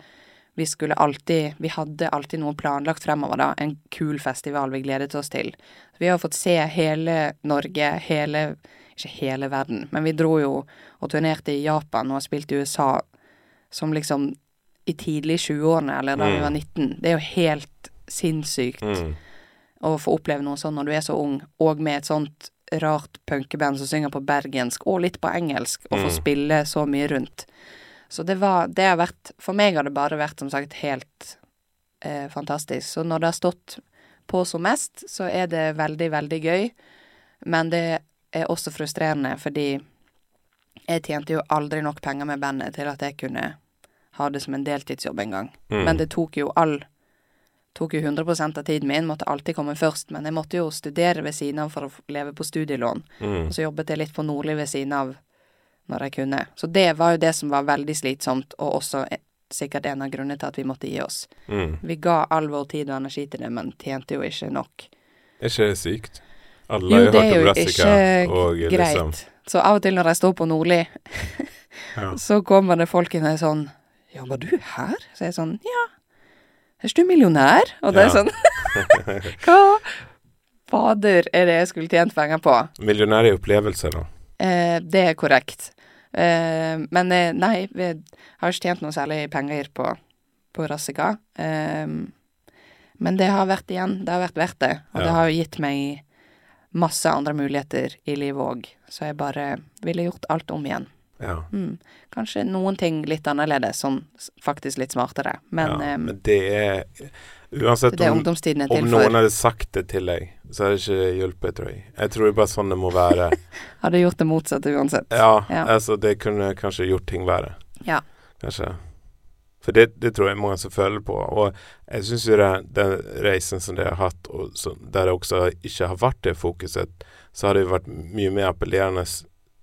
Vi skulle alltid Vi hadde alltid noe planlagt fremover, da. En kul festival vi gledet oss til. Vi har fått se hele Norge, hele Ikke hele verden, men vi dro jo og turnerte i Japan og har spilt i USA som liksom i tidlig 20-årene, eller da vi Mm. var 19. Det er jo helt sinnssykt Mm. å få oppleve noe sånn når du er så ung, og med et sånt rart punkeband som synger på bergensk, og litt på engelsk, og får Mm. spille så mye rundt. Så det var Det har vært For meg har det bare vært, som sagt, helt eh, fantastisk. Så når det har stått på som mest, så er det veldig, veldig gøy. Men det er også frustrerende, fordi jeg tjente jo aldri nok penger med bandet til at jeg kunne ha det som en deltidsjobb engang. Mm. Men det tok jo all Tok jo 100 av tiden min, måtte alltid komme først. Men jeg måtte jo studere ved siden av for å leve på studielån. Mm. Og så jobbet jeg litt på Nordli ved siden av når jeg kunne. Så det var jo det som var veldig slitsomt, og også eh, sikkert en av grunnene til at vi måtte gi oss. Mm. Vi ga all vår tid og energi til det, men tjente jo ikke nok. Er ikke det sykt? Alle Jo, det er jo ikke og greit. liksom Så av og til når jeg står på Nordli, ja. så kommer det folk inn og er sånn Jobber du her? Så jeg er sånn Ja. Er ikke du millionær? Og det er sånn Hva fader er det jeg skulle tjent penger på? Millionær i opplevelser, da. Eh, det er korrekt. Eh, men eh, nei, vi har ikke tjent noe særlig penger på, på Rassica. Eh, men det har vært igjen, det har vært verdt det. Og det har jo gitt meg masse andre muligheter i livet òg, så jeg bare ville gjort alt om igjen. Ja. Mm. Kanskje noen ting litt annerledes, sånn faktisk litt smartere. Men, ja. um, Men det er Uansett det er om, er om noen hadde sagt det til deg, så hadde det ikke hjulpet, tror jeg. Jeg tror bare sånn det må være. Hadde gjort det motsatte uansett. Ja, Ja. altså det kunne kanskje gjort ting verre. Ja. Kanskje. For det, det tror jeg mange som føler på. Og jeg syns jo det, den reisen som dere har hatt, og så, der det også ikke har vært det fokuset, så har det vært mye mer appellerende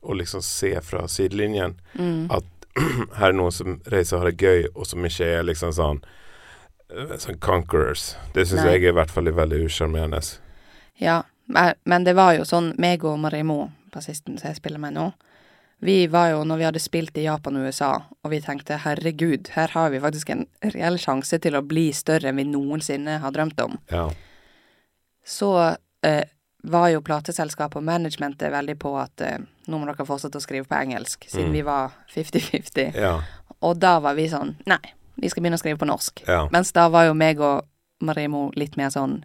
å liksom se fra sidelinjen Mm. at her er noen som reiser og har det gøy, og som ikke er liksom sånn eh, Sånn conquerors. Det syns jeg jeg i hvert fall er veldig usjarmerende. Ja, men- men det var jo sånn, meg og Marimo, bassisten som jeg spiller med nå, vi var jo, når vi hadde spilt i Japan og USA, og vi tenkte herregud, her har vi faktisk en reell sjanse til å bli større enn vi noensinne har drømt om, Ja. så eh, var jo plateselskapet og managementet veldig på at eh, nå må dere fortsette å skrive på engelsk, siden Mm. vi var 50-50. Ja. Og da var vi sånn, nei, vi skal begynne å skrive på norsk. Ja. Mens da var jo meg og Marimo litt mer sånn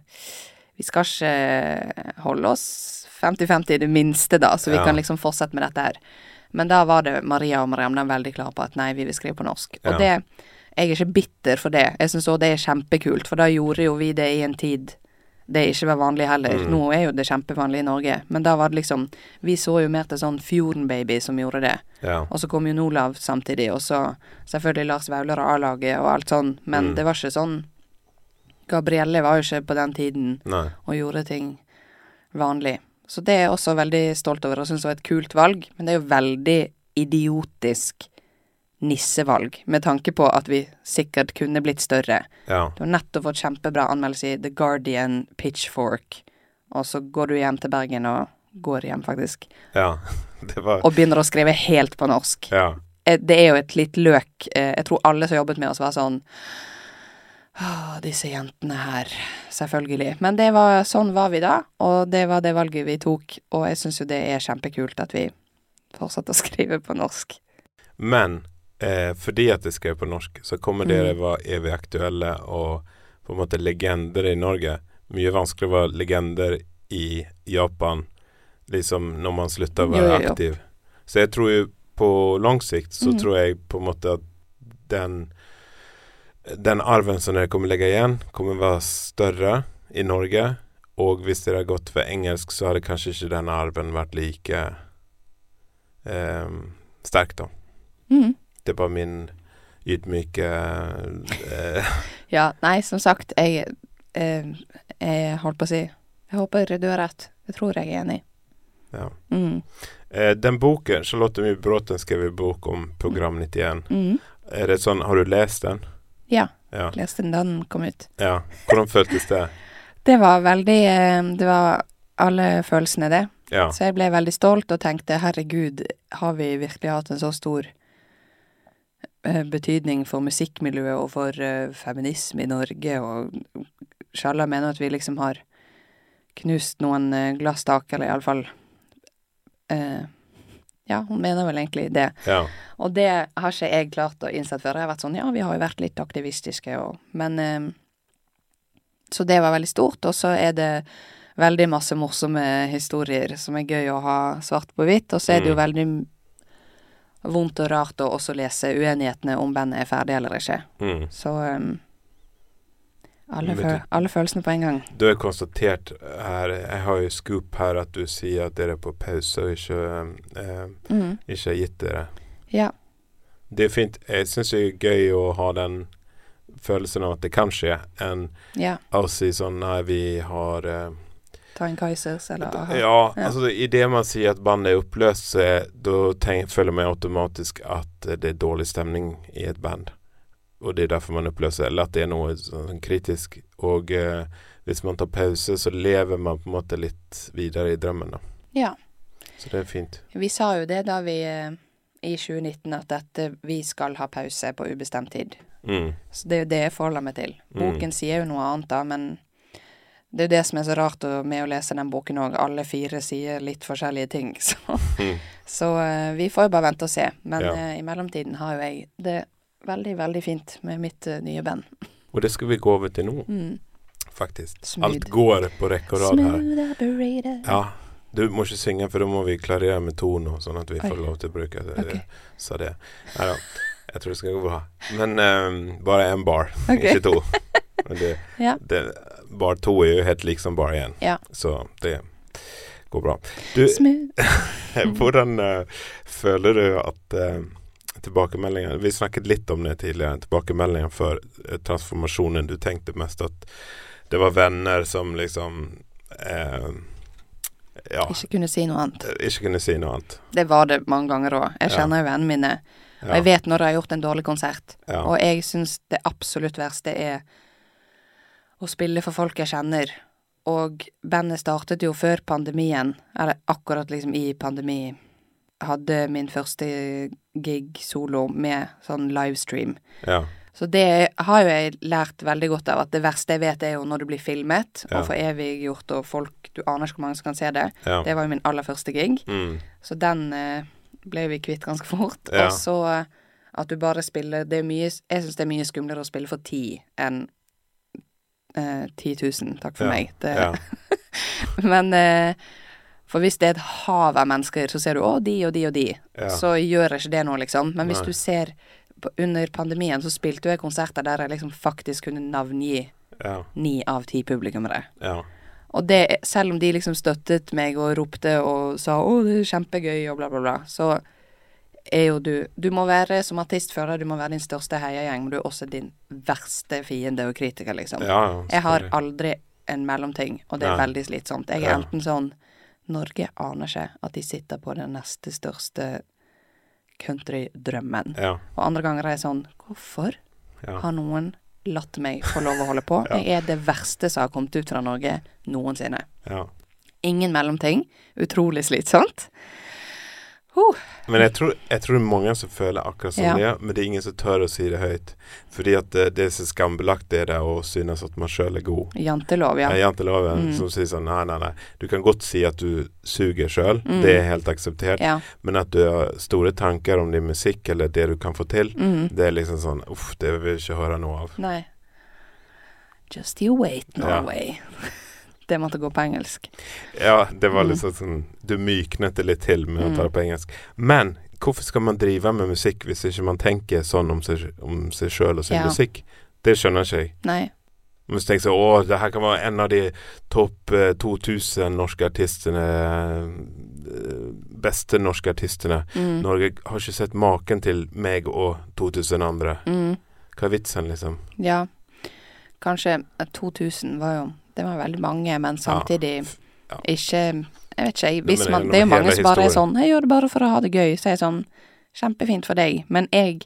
Vi skal ikke holde oss 50-50 i det minste, da, så vi Ja. kan liksom fortsette med dette her. Men da var det Maria og Mariam veldig klare på at nei, vi vil skrive på norsk. Og det Jeg er ikke bitter for det. Jeg syns òg det er kjempekult, for da gjorde jo vi det i en tid det ikke var vanlig heller. Mm. Nå er jo det kjempevanlig i Norge, men da var det liksom Vi så jo mer til sånn Fjorden Baby som gjorde det. ja. Og så kom jo Nolav samtidig, og så selvfølgelig Lars Vaular og A-laget og alt sånn, men Mm. det var ikke sånn Gabrielle var jo ikke på den tiden Nei. og gjorde ting vanlig. Så det er jeg også veldig stolt over og syns var et kult valg, men det er jo veldig idiotisk nissevalg, med tanke på at vi sikkert kunne blitt større. Ja. Du har nettopp fått kjempebra anmeldelse i The Guardian Pitchfork, og så går du hjem til Bergen og går hjem, faktisk, Ja. Det var og begynner å skrive helt på norsk Ja. eh, det er jo et litt løk. Eh, Jeg tror alle som jobbet med oss, var sånn Åh, disse jentene her. Selvfølgelig. Men det var, sånn var vi da, og det var det valget vi tok. Og jeg syns jo det er kjempekult at vi fortsatte å skrive på norsk. Men eh, fordi at det skrev på norsk, så kommer Mm. dere være evig aktuelle og på en måte legender i Norge. Mye vanskeligere å være legender i Japan liksom når man slutter å være aktiv. Så jeg tror jo på lang sikt så Mm. tror jeg på en måte at den den arven som dere kommer legge igjen, kommer være større i Norge. Og hvis dere har gått for engelsk, så hadde kanskje ikke den arven vært like eh, sterk, da. Mm. Det på min ydmyke eh, Ja, nei, som sagt, jeg, eh, jeg holdt på å si Jeg håper du har rett. Det tror jeg er enig i. Ja. Mm. Eh, den boken, Charlotte Mye Bråten skrev en bok om Program 91. Mm. Er det sånn, Har du lest den? Ja. Ja. Leste den da den kom ut. ja. Hvordan føltes det? Det var veldig eh, Det var alle følelsene, det. Ja. Så jeg ble veldig stolt og tenkte herregud, har vi virkelig hatt en så stor betydning for musikkmiljøet og for eh, feminisme i Norge, og Sjalla mener at vi liksom har knust noen uh, glasstak, eller iallfall uh, Ja, hun mener vel egentlig det. ja. Og det har ikke jeg klart å innsette før. Jeg har vært sånn, ja, vi har jo vært litt aktivistiske og Men eh, Så det var veldig stort. Og så er det veldig masse morsomme historier som er gøy å ha svart på hvitt. Og så er det jo Mm. veldig vondt og rart å også lese uenighetene om bandet er ferdig eller ikke. Mm. Så um, Alle, føl du- alle følelsene på en gang. Du har konstatert her Jeg har jo scoop her at du sier at dere er på pause og ikke, eh, Mm. ikke har gitt dere. Ja. Det er fint. Jeg syns det er gøy å ha den følelsen av at det kan skje, enn ja. å si sånn Nei, vi har eh, Ta en Kaizers, eller aha. Ja, Ja. altså i det man sier at bandet er oppløst, da føler man automatisk at det er dårlig stemning i et band. Og det er derfor man oppløser, eller at det er noe sånn kritisk. Og eh, hvis man tar pause, så lever man på en måte litt videre i drømmen, da. Ja. Så det er fint. Vi sa jo det da vi eh, i 2019 at dette vi skal ha pause på ubestemt tid. Mm. Så det er jo det jeg forholder meg til. Mm. Boken sier jo noe annet, da, men det er jo det som er så rart med å lese den boken òg. Alle fire sier litt forskjellige ting. Så, Mm. så uh, vi får jo bare vente og se. Men Ja. uh, i mellomtiden har jo jeg det veldig, veldig fint med mitt uh, nye band. Og det skal vi gå over til nå, Mm. faktisk. Smooth. Alt går på rekke og rad her. Ja. Du må ikke synge, for da må vi klarere med tonen, sånn at vi Oi. får lov til å bruke det. Okay. Sa det. Nei da. Jeg tror det skal gå bra. Men um, bare én bar, okay. ikke to. Det, Ja. det, bar to er jo helt lik som bar én, Ja. så det går bra. Du, hvordan uh, føler du at uh, tilbakemeldinger Vi snakket litt om det tidligere. tilbakemeldingen for uh, transformasjonen. Du tenkte mest at det var venner som liksom eh, Ja, Ikke kunne si noe annet. ikke kunne si noe annet. Det var det mange ganger òg. Jeg kjenner jo vennene mine. Og jeg vet når de har gjort en dårlig konsert. ja, Og jeg syns det absolutt verste er å spille for folk jeg kjenner. Og bandet startet jo før pandemien, eller akkurat liksom i pandemi. Hadde min første gig solo med sånn livestream. ja, Så det har jo jeg lært veldig godt av, at det verste jeg vet er jo når du blir filmet Ja. og foreviggjort, og folk Du aner ikke hvor mange som kan se det. ja. Det var jo min aller første gig. Mm, Så den eh, ble vi kvitt ganske fort. Ja. Og så eh, at du bare spiller Det er mye Jeg syns det er mye skumlere å spille for ti enn eh, 10 000. Takk for Ja, meg. Det, ja, Men eh, For hvis det er et hav av mennesker, så ser du å, de og de og de. ja. Så gjør ikke det noe, liksom. Men hvis Nei. du ser på, Under pandemien så spilte jeg konserter der jeg liksom faktisk kunne navngi ja, av ti publikummere. ja, Og det, selv om de liksom støttet meg og ropte og sa 'Å, det er kjempegøy', og bla, bla, bla, så er jo du Du må være som artistfører, du må være din største heiagjeng, men du er også din verste fiende og kritiker, liksom. ja jeg har aldri en mellomting, og det er ja. veldig slitsomt. Jeg er enten sånn Norge aner ikke at de sitter på den neste største countrydrømmen. Ja, Og andre ganger er jeg sånn Hvorfor har noen latt meg få lov å holde på? Jeg er det verste som har kommet ut fra Norge noensinne. ja. Ingen mellomting. Utrolig slitsomt. Huh. Men jeg tror, jeg tror det er mange som føler akkurat som Ja. det, men det er ingen som tør å si det høyt. Fordi at det, det er så skambelagt det der å synes at man sjøl er god. Jantelov, ja. Ja. jantelov, Mm. som sier sånn nei, nei, nei. Du kan godt si at du suger sjøl, Mm. det er helt akseptert. Ja. Men at du har store tanker om din musikk eller det du kan få til, Mm. det er liksom sånn uff, det vil vi ikke høre noe av. Nei. Just you wait, Ja. Det måtte gå på engelsk. Ja, det var Mm. liksom sånn Du myknet det litt til med å ta Mm. det på engelsk. Men hvorfor skal man drive med musikk hvis ikke man tenker sånn om seg, om seg sjøl og sin Ja. musikk? Det skjønner ikke jeg. Nei. Hvis du tenker sånn Å, det her kan være en av de topp eh, 2000 norske artistene eh, Beste norske artistene. Mm. Norge har ikke sett maken til meg og 2000 andre. Mm. Hva er vitsen, liksom? Ja. Kanskje eh, 2000 var jo Det var veldig mange, men samtidig ja. ja. ikke Jeg vet ikke. Hvis man, det er jo mange som bare er sånn 'Jeg gjør det bare for å ha det gøy'. Så er jeg sånn Kjempefint for deg. Men jeg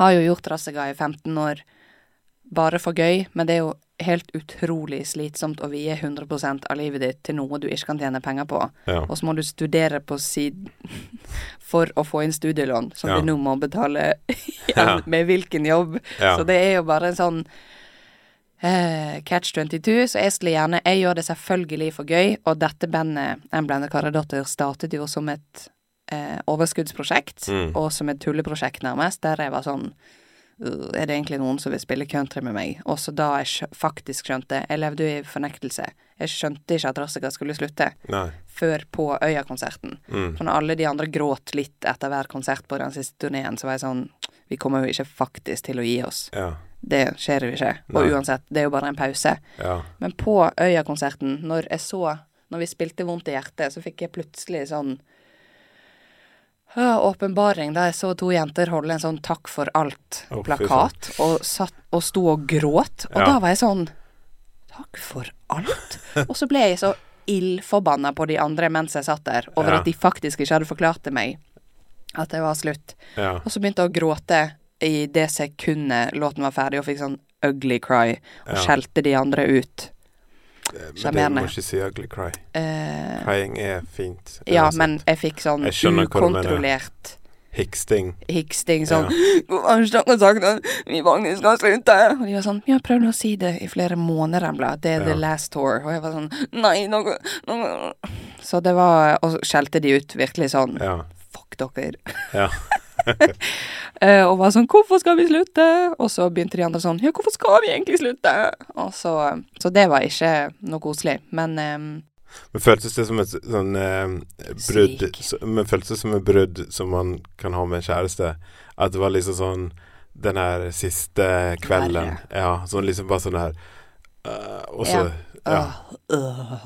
har jo gjort Rassega i 15 år bare for gøy, men det er jo helt utrolig slitsomt å vie 100 av livet ditt til noe du ikke kan tjene penger på. Ja. Og så må du studere på siden for å få inn studielån, som Ja. du nå må betale igjen med hvilken jobb. ja. Så det er jo bare en sånn catch 22. Så jeg skulle gjerne Jeg gjør det selvfølgelig for gøy, og dette bandet, En blendet karedotter, startet jo som et eh, overskuddsprosjekt, Mm. og som et tulleprosjekt, nærmest, der jeg var sånn «Øh, er det egentlig noen som vil spille country med meg? Og så da jeg faktisk skjønte Jeg levde jo i fornektelse. Jeg skjønte ikke at Rassika skulle slutte, Nei. før på Øya-konserten. Mm. For når alle de andre gråt litt etter hver konsert på den siste turneen, så var jeg sånn Vi kommer jo ikke faktisk til å gi oss. Ja. Det skjer jo ikke. Og Nei. uansett, det er jo bare en pause. Ja. Men på Øya-konserten, når jeg så Når vi spilte Vondt i hjertet, så fikk jeg plutselig sånn øh, åpenbaring da jeg så to jenter holde en sånn Takk for alt-plakat, og, satt, og sto og gråt. Og Ja. da var jeg sånn Takk for alt? og så ble jeg så ildforbanna på de andre mens jeg satt der, over Ja. at de faktisk ikke hadde forklart til meg at det var slutt. ja. Og så begynte jeg å gråte i det sekundet låten var ferdig, og fikk sånn ugly cry, og Ja. skjelte de andre ut. Men det må ikke si ugly cry. Uh, Crying er fint. ja, men jeg fikk sånn Jeg ukontrollert Hiksting. hiksting sånn ja. har sagt at vi faktisk skal slutte? Og de var sånn Vi har prøvd å si det i flere måneder, Embla. Det er Ja. the last tour. Og jeg var sånn Nei, noe, noe. Så det var Og så skjelte de ut virkelig sånn Ja. Fuck dere. Ja. Eh, og var sånn 'Hvorfor skal vi slutte?' Og så begynte de andre sånn 'Ja, hvorfor skal vi egentlig slutte?' Og så Så det var ikke noe koselig. Men um, Men føltes det som et sånn eh, brudd så- Men føltes det som et brudd som man kan ha med en kjæreste? At det var liksom sånn den her siste kvelden. Verre. Ja, sånn liksom bare sånn her uh, Og så Ja. Uh, øh,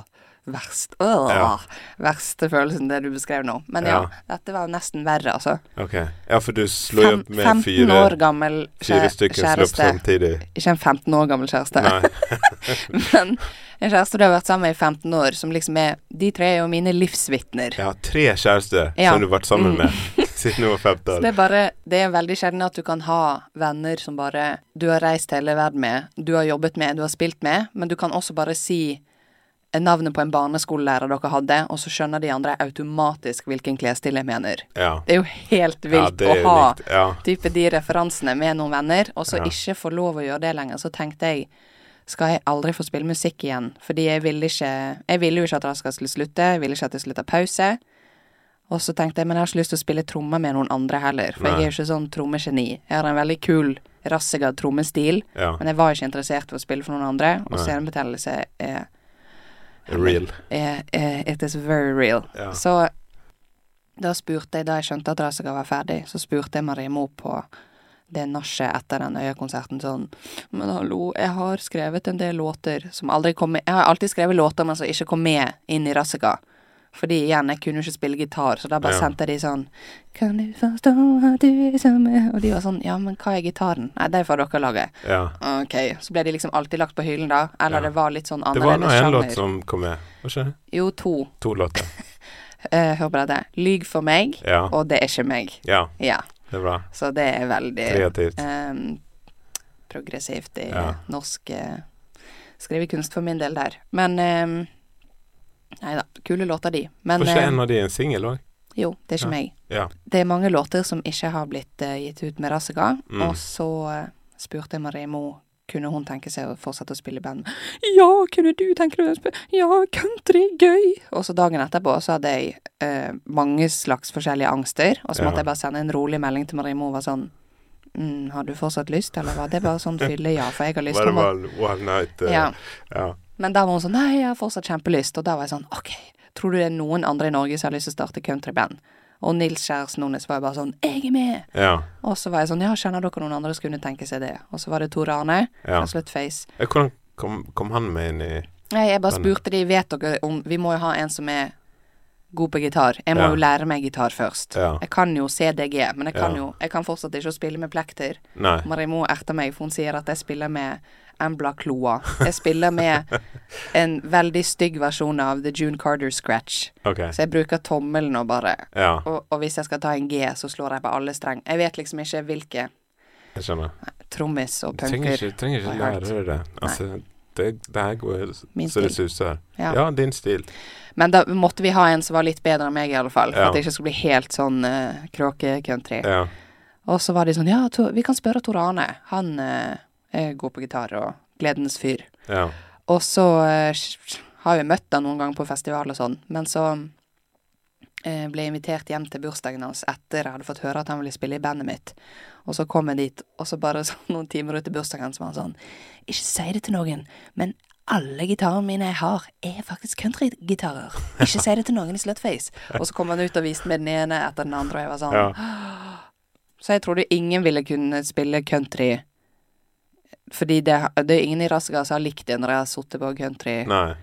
verst. Øh, Ja. Verste følelsen, det du beskrev nå. Men ja, dette var nesten verre, altså. OK. Ja, for du slo opp med 15 fire, år gammel fire stykker kjæreste. samtidig. Ikke en 15 år gammel kjæreste, men en kjæreste du har vært sammen med i 15 år, som liksom er De tre er jo mine livsvitner. Ja, tre kjærester Ja. som du har vært sammen Mm. med siden du var 15 Så år. det er bare Det er veldig sjelden at du kan ha venner som bare Du har reist hele verden med, du har jobbet med, du har spilt med, men du kan også bare si navnet på en barneskolelærer dere hadde, og så skjønner de andre automatisk hvilken klesstil jeg mener. Ja. Det er jo helt vilt ja, å ha. Ja. type de referansene med noen venner, og så ikke få lov å gjøre det lenger. Så tenkte jeg skal jeg aldri få spille musikk igjen? Fordi jeg ville ikke Jeg ville jo ikke at Raska skulle slutte, jeg ville ikke at det skulle ta pause. Og så tenkte jeg, men jeg har ikke lyst til å spille trommer med noen andre heller, for Nei. jeg er jo ikke sånn trommegeni. Jeg har en veldig kul, rassegad trommestil, ja. men jeg var ikke interessert i å spille for noen andre, og Nei. scenebetennelse er, Real. er, er It is very real. Ja. Så da spurte jeg, da jeg skjønte at Rasaga var ferdig, så spurte jeg Marimo på det nachet etter den Øya-konserten sånn Men hallo, jeg har skrevet en del låter som aldri kom med Jeg har alltid skrevet låter, men som ikke kom med inn i Rasaga. Fordi igjen, jeg kunne ikke spille gitar, så da bare Ja. sendte de sånn Kan du forstå at du er samme Og de var sånn Ja, men hva er gitaren? Nei, det får dere lage. Ja. Ok. Så ble de liksom alltid lagt på hyllen da. Eller Ja. det var litt sånn Det var nå én låt som kom med. Var ikke det? Jo, to. To låter. Eh, hør på dette. Lyg for meg, Ja. og det er ikke meg. ja. Ja. Det er bra. Så det er veldig Kreativt. ehm, progressivt i norsk eh, skrivekunst for min del der. Men um, Nei da, kule låter, de. Men Var ikke eh, en av de en singel òg? jo, det er ikke Ja. meg. Ja. Det er mange låter som ikke har blitt uh, gitt ut med Rassega, Mm. og så uh, spurte jeg Marimo kunne hun tenke seg å fortsette å spille i band. Ja, kunne du tenke deg å spille Ja, country, gøy! Og så dagen etterpå så hadde jeg uh, mange slags forskjellige angster, og så Ja. måtte jeg bare sende en rolig melding til Marimo og var sånn mm, Har du fortsatt lyst, eller var det bare sånn fylle ja, for jeg har lyst Var det å bare one night? uh, ja. ja. Men da var hun sånn Nei, jeg har fortsatt kjempelyst. Og da var jeg sånn OK, tror du det er noen andre i Norge som har lyst til å starte countryband? Og Nils kjæresten hennes var bare sånn Jeg er med! Ja. Og så var jeg sånn Ja, kjenner dere noen andre som kunne tenke seg det? Og så var det Tor Arne ja. fra Slutface. Hvordan kom, kom han med inn i Nei, jeg bare spurte de Vet dere om Vi må jo ha en som er god på gitar. Jeg må Ja. jo lære meg gitar først. Ja. Jeg kan jo CDG, men jeg kan jo Jeg kan fortsatt ikke å spille med plekter. Marimo erter meg, for hun sier at jeg spiller med Embla Kloa. Jeg spiller med en veldig stygg versjon av The June Carter Scratch. Okay. Så jeg bruker tommelen og bare Ja, og, og hvis jeg skal ta en G, så slår jeg på alle streng. Jeg vet liksom ikke hvilke jeg skjønner. trommis og Du trenger punker. ikke, trenger ikke lære det. Altså, det, det her går Min så det suser. Ja. Ja, din stil. Men da måtte vi ha en som var litt bedre enn meg, i alle fall. For Ja. at det ikke skulle bli helt sånn uh, kråke-country. Ja. Og så var de sånn Ja, to, vi kan spørre Tor Arne. Han eh, er god på gitar og gledens fyr. Ja. Og så eh, har jeg møtt han noen ganger på festival og sånn, men så eh, ble jeg invitert hjem til bursdagen hans etter jeg hadde fått høre at han ville spille i bandet mitt. Og så kom jeg dit, og så bare sånn noen timer ut i bursdagen så var han sånn Ikke si det til noen, men alle gitarene mine jeg har, er faktisk countrygitarer. Ikke si det til noen i Slutface. Og så kom han ut og viste meg den ene etter den andre, og jeg var sånn Ja. Så jeg trodde ingen ville kunne spille country fordi det, det er ingen i Rassegard som har likt det når jeg har sittet på country Nei.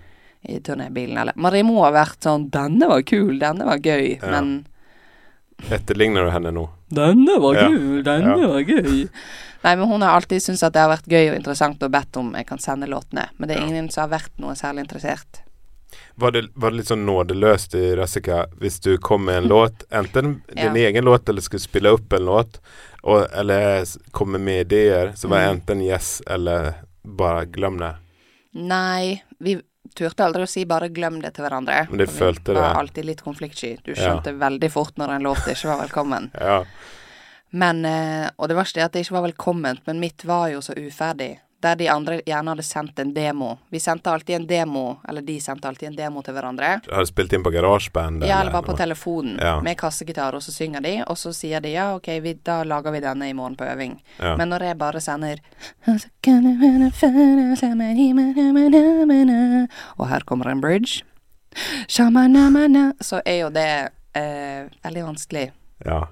i turnébilen. Eller må ha vært sånn 'Denne var kul, denne var gøy', Ja. men Etterligner du henne nå? 'Denne var Ja. kul, denne Ja. var gøy'. Nei, men hun har alltid syntes at det har vært gøy og interessant og bedt om jeg kan sende låtene. Men det er Ja. ingen som har vært noe særlig interessert. Var det, var det litt sånn nådeløst i Rassica hvis du kom med en låt, enten din Ja. egen låt eller skulle spille opp en låt, og, eller komme med ideer, så var det Mm. enten yes eller bare glem det. Nei, vi turte aldri å si bare glem det til hverandre. Men de følte Vi var alltid litt konfliktsky. Du Ja. skjønte veldig fort når en låt ikke var velkommen. Ja. Men, eh, og det verste er at det ikke var velkomment, men mitt var jo så uferdig. Der de andre gjerne hadde sendt en demo. Vi sendte alltid en demo, eller de sendte alltid en demo til hverandre. Har du spilt inn på GarageBand? Ja, eller bare på telefonen Ja. med kassegitar, og så synger de, og så sier de ja, ok, vi, da lager vi denne i morgen på øving. Ja. Men når jeg bare sender Og her kommer en bridge. Så er jo det eh, veldig vanskelig, ja.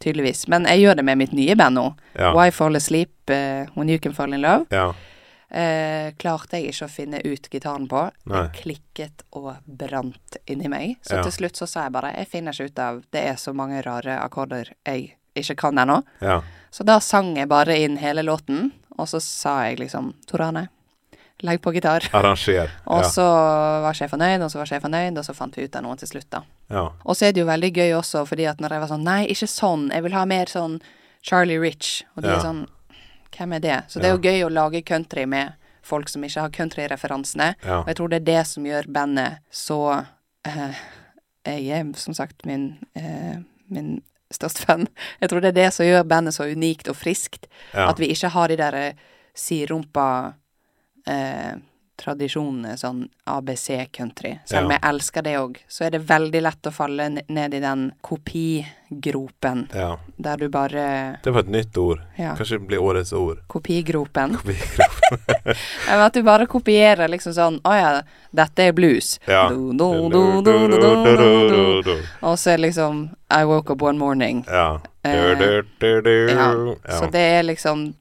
Tydeligvis. Men jeg gjør det med mitt nye band nå. Ja. Why Fall Asleep uh, When You Can Fall In Love. ja. Uh, klarte jeg ikke å finne ut gitaren på. Nei. Det klikket og brant inni meg. Så Ja. til slutt så sa jeg bare jeg finner ikke ut av Det er så mange rare akkorder jeg ikke kan ennå. ja. Så da sang jeg bare inn hele låten, og så sa jeg liksom Torane, legg på gitar. Arranger. Og så var jeg fornøyd, og så var jeg fornøyd, og så fant vi ut av noe til slutt, da. ja. Og så er det jo veldig gøy også, fordi at når jeg var sånn Nei, ikke sånn, jeg vil ha mer sånn Charlie Rich. Og de Ja. er sånn Hvem er det? Så det er jo gøy å lage country med folk som ikke har country-referansene. Ja. Og jeg tror det er det som gjør bandet så eh, Jeg er som sagt min, eh, min største fan. Jeg tror det er det som gjør bandet så unikt og friskt. ja. At vi ikke har de der eh, sidrumpa eh, tradisjonene, sånn ABC-country. Selv om Ja. jeg elsker det òg, så er det veldig lett å falle ned i den kopigropen, ja. der du bare Det var et nytt ord. Ja, Kanskje det blir årets ord. kopigropen. Kopigropen. Men At du bare kopierer liksom sånn Å ja, dette er blues. Ja. Og så er liksom I woke up one morning. Ja. Eh, Ja. Så det er liksom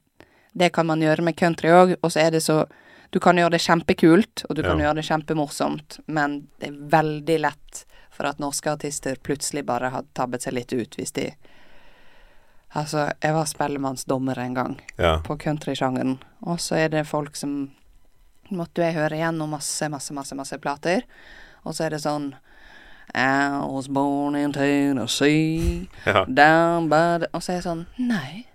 Det kan man gjøre med country òg, og så er det så Du kan gjøre det kjempekult, og du kan Ja. gjøre det kjempemorsomt, men det er veldig lett for at norske artister plutselig bare har tabbet seg litt ut hvis de Altså, jeg var spellemannsdommer en gang ja. på countrysjangeren, og så er det folk som Måtte jeg høre igjennom masse, masse, masse, masse plater, og så er det sånn I was born in Tennessee ja. Down by the Og så er jeg sånn Nei,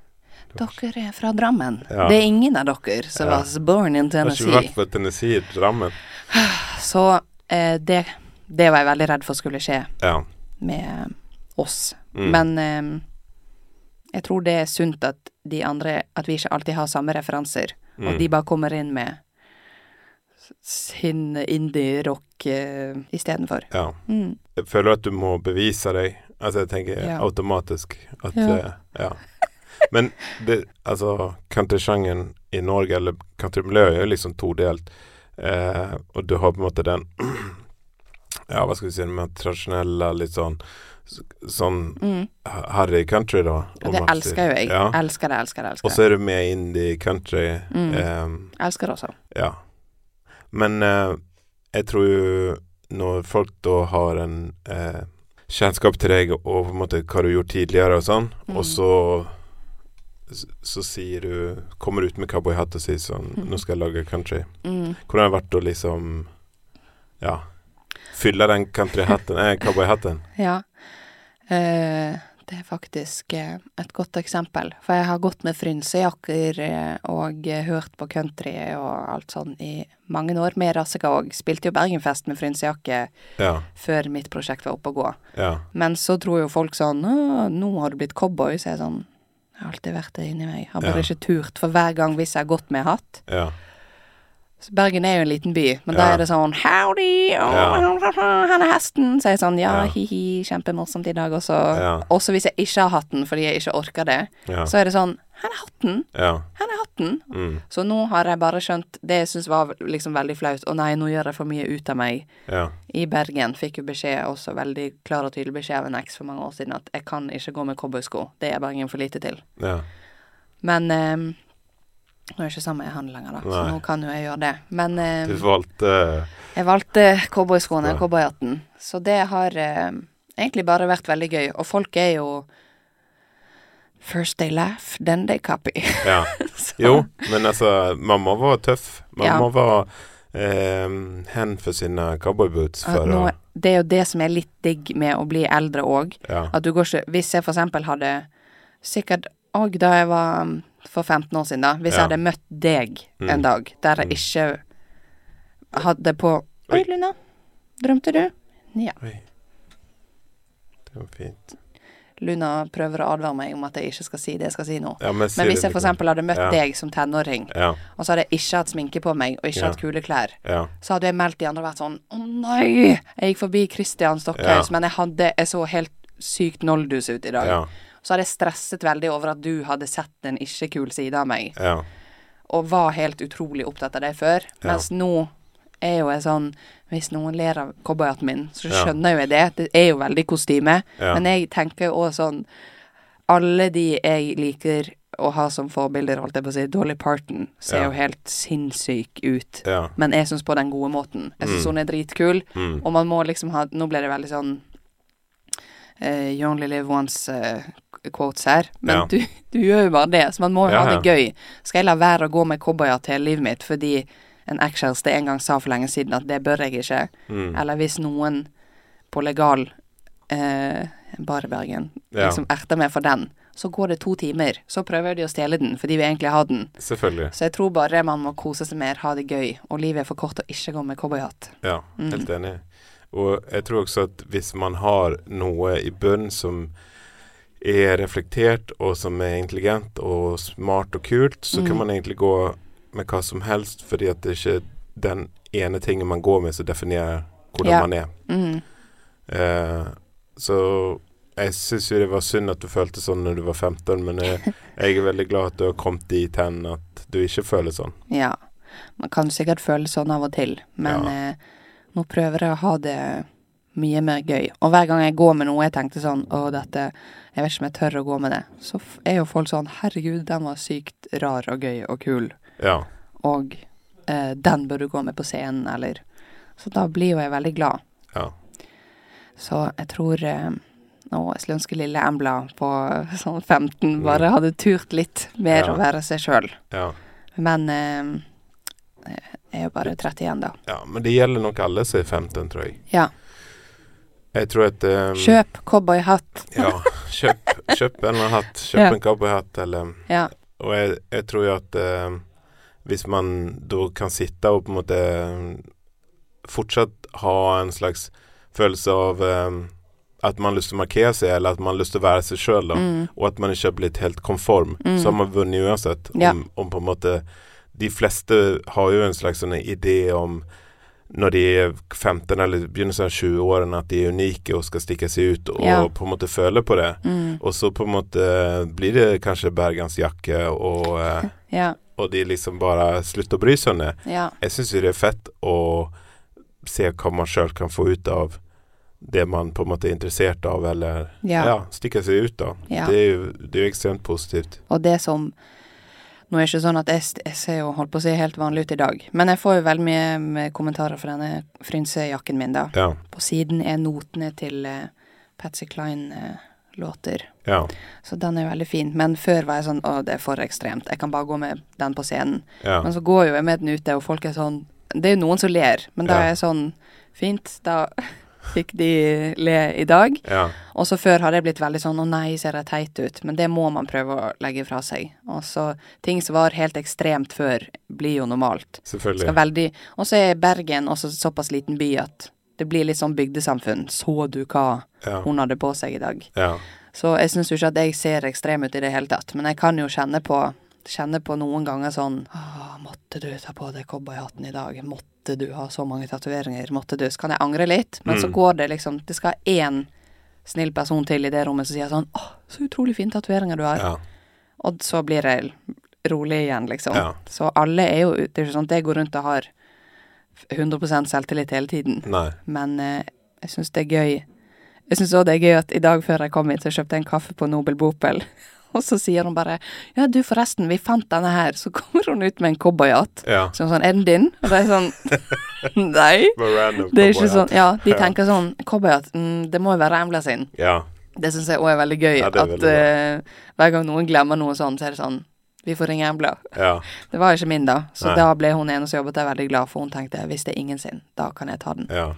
dere er fra Drammen. Ja. Det er ingen av dere som Ja. var born in Har ikke vært på Tennessee, Drammen. Så eh, det, det var jeg veldig redd for skulle skje Ja. med oss. Mm. Men eh, jeg tror det er sunt at de andre At vi ikke alltid har samme referanser, og Mm. de bare kommer inn med sin indie-rock eh, istedenfor. ja. Mm. Jeg føler at du må bevise deg. Altså, jeg tenker automatisk at Ja. Uh, ja. Men det, altså, countrysjangeren i Norge, eller countrymiljøet, er liksom todelt. Eh, og du har på en måte den Ja, hva skal vi si, den mer tradisjonelle, litt sånn Sånn Mm. harry country, da. Det elsker jo jeg. Ja. Elsker det, elsker det. elsker Og så er du med indie country. Mm. Eh, Elsker det også. Ja. Men eh, jeg tror jo når folk da har en eh, kjennskap til deg og på en måte hva du har gjort tidligere og sånn, Mm. og så så, sier du Kommer ut med cowboyhatt og sier sånn Mm. 'Nå skal jeg lage country'. Mm. Hvordan har det vært å liksom Ja. Fylle den countryhatten eh, cowboyhatten? Ja. Eh, det er faktisk eh, et godt eksempel. For jeg har gått med frynsejakker eh, og hørt på country og alt sånn i mange år. Med Rassika òg. Spilte jo Bergenfest med frynsejakke Ja. før mitt prosjekt var oppe å gå. Ja. Men så tror jo folk sånn nå har du blitt cowboy. Så jeg er sånn Jeg har alltid vært det inni meg. Har bare Ja. ikke turt. For hver gang hvis jeg har gått med hatt Ja. Bergen er jo en liten by, men da er det sånn Howdy! oh, Ja. Han er hesten! Så er jeg sånn Ja, Ja. hi-hi, kjempemorsomt i dag. også. Ja. Også hvis jeg ikke har hatten fordi jeg ikke orker det, Ja. så er det sånn Han er hatten! ja. Han er hatten! Mm. Så nå har jeg bare skjønt det jeg syns var liksom veldig flaut. Å nei, nå gjør jeg for mye ut av meg. Ja. I Bergen fikk jo beskjed, også veldig klar og tydelig beskjed av en eks for mange år siden, at jeg kan ikke gå med cowboysko. Det er Bergen for lite til. Ja. Men ehm, Nå er jeg ikke sammen med han lenger, da, så nå kan jo jeg gjøre det. Men eh, Du valgte jeg valgte cowboyskoene cowboyhatten. Så det har eh, egentlig bare vært veldig gøy. Og folk er jo First they laugh, then they copy. Ja. Jo, men altså, mamma var tøff. Mamma Ja. var eh, hen for sine cowboyboots for nå, det er jo det som er litt digg med å bli eldre òg. Ja. At du går ikke Hvis jeg for eksempel hadde Sikkert òg da jeg var um, for 15 år siden, da. Hvis Ja. jeg hadde møtt deg Mm. en dag der jeg Mm. ikke hadde på Oi, Oi. Luna. Drømte du? Ja. Oi. Det var fint. Luna prøver å advare meg om at jeg ikke skal si det jeg skal si nå. Ja, men, Men hvis jeg eksempel hadde møtt Ja. deg som tenåring, Ja, og så hadde jeg ikke hatt sminke på meg, og ikke hatt kule klær, ja. så hadde jeg meldt de andre og vært sånn Å nei! Jeg gikk forbi Christian Stockhaus, Ja. men jeg hadde Jeg så helt sykt noldus ut i dag. Ja. Så hadde jeg stresset veldig over at du hadde sett en ikke kul side av meg, Ja. og var helt utrolig opptatt av det før. Mens nå er jo jeg sånn Hvis noen ler av cowboyhatten min, så skjønner jo jeg det. Det er jo veldig kostyme. Men jeg tenker jo også sånn Alle de jeg liker å ha som forbilder, holdt jeg på å si, Dolly Parton, ser Ja. jo helt sinnssyk ut. ja. Men jeg syns på den gode måten. Jeg syns Mm. hun er dritkul, Mm. og man må liksom ha Nå ble det veldig sånn uh, You only live once uh, quotes her. Men Ja. du, du gjør jo bare det, så man må jo ha det gøy. Skal jeg la være å gå med cowboyhatt hele livet mitt fordi en ekskjæreste en gang sa for lenge siden at det bør jeg ikke? Mm. Eller hvis noen på legal eh, Bar i Bergen Ja. liksom erter meg for den, så går det to timer. Så prøver de å stjele den fordi vi egentlig har den. Selvfølgelig. Så jeg tror bare man må kose seg mer, ha det gøy. Og livet er for kort å ikke gå med cowboyhatt. Ja, Mm. helt enig. Og jeg tror også at hvis man har noe i bunn som er reflektert, og som er intelligent og smart og kult, så Mm. kan man egentlig gå med hva som helst, fordi at det er ikke den ene tingen man går med som definerer hvordan Ja. man er. Mm. Eh, så jeg syns jo det var synd at du følte sånn når du var 15, men jeg, jeg er veldig glad at du har kommet dit hen at du ikke føler sånn. Ja. Man kan sikkert føle sånn av og til, men Ja. eh, nå prøver jeg å ha det mye mer gøy. Og hver gang jeg går med noe jeg tenkte sånn Å, dette Jeg vet ikke om jeg tør å gå med det. Så er jo folk sånn Herregud, den var sykt rar og gøy og kul. Ja. Og eh, den bør du gå med på scenen, eller Så da blir jo jeg veldig glad. Ja. Så jeg tror eh, Å, jeg skulle ønske lille Embla på sånn 15 bare hadde turt litt mer Mm. Ja. å være seg sjøl. ja. Men eh, jeg er jo bare 31, da. Ja, men det gjelder nok alle som er 15, tror jeg. Ja. Jeg tror at um, Kjøp cowboyhatt. Ja, kjøp, kjøp en eller annen hatt. Kjøp Ja. en cowboyhatt, eller Ja. Og jeg, jeg tror jo at ehm, hvis man da kan sitte og på en måte ehm, fortsatt ha en slags følelse av um, at man har lyst til å markere seg, eller at man har lyst til å være seg sjøl. Mm. Og at man ikke har blitt helt konform, Mm. så har man vunnet uansett. Om, Ja. om på en måte De fleste har jo en slags sånn idé om når de er 15 eller begynnelsen av 20-årene at de er unike og skal stikke seg ut, og Ja. på en måte føle på det. Mm. Og så på en måte blir det kanskje bergansjakke, og, eh, Ja. og de liksom bare slutter å bry seg om det. Ja. Jeg syns jo det er fett å se hva man sjøl kan få ut av det man på en måte er interessert av, eller Ja. stikke seg ut, da. Det er jo det er ekstremt positivt. Og det som Nå er det ikke sånn at jeg, jeg ser jo holdt på å si helt vanlig ut i dag, men jeg får jo veldig mye med kommentarer fra denne frynsejakken min, da. Ja. På siden er notene til uh, Patsy Klein-låter. Ja. Så den er jo veldig fin. Men før var jeg sånn Å, det er for ekstremt. Jeg kan bare gå med den på scenen. Ja. Men så går jo jeg med den ute, og folk er sånn Det er jo noen som ler, men da er jeg sånn Fint, da fikk de le i dag. ja. Og så før hadde jeg blitt veldig sånn Å nei, ser jeg teit ut? Men det må man prøve å legge fra seg. Og så ting som var helt ekstremt før, blir jo normalt. Selvfølgelig. Og så er Bergen også såpass liten by at det blir litt sånn bygdesamfunn. Så du hva Ja. hun hadde på seg i dag? ja. Så jeg syns jo ikke at jeg ser ekstrem ut i det hele tatt, men jeg kan jo kjenne på Kjenne på noen ganger sånn Å, måtte du ta på deg cowboyhatten i dag? Måtte du ha så mange tatoveringer? Måtte du? Så kan jeg angre litt, men så Mm. går det liksom Det skal én snill person til i det rommet som sier sånn Å, så utrolig fine tatoveringer du har. ja. Og så blir jeg rolig igjen, liksom. Ja. Så alle er jo Det er ikke sånn at jeg går rundt og har 100% selvtillit hele tiden. Nei. Men eh, jeg syns det er gøy. Jeg syns òg det er gøy at i dag før jeg kom hit, så kjøpte jeg en kaffe på Nobel Bopel. Og så sier hun bare Ja, du, forresten, vi fant denne her. Så kommer hun ut med en cowboyhatt. Ja. Så sånn, er den din? Og det er sånn Nei. Det er ikke sånn Ja, de tenker sånn Cowboyhatt, mm, det må jo være Embla sin. Ja. Det syns jeg òg er veldig gøy. Ja, er veldig at uh, hver gang noen glemmer noe sånn, så er det sånn Vi får ringe Embla. ja. Det var ikke min, da. Så Nei. da ble hun ene som jobbet der, veldig glad, for hun tenkte hvis det er ingen sin, da kan jeg ta den. Ja.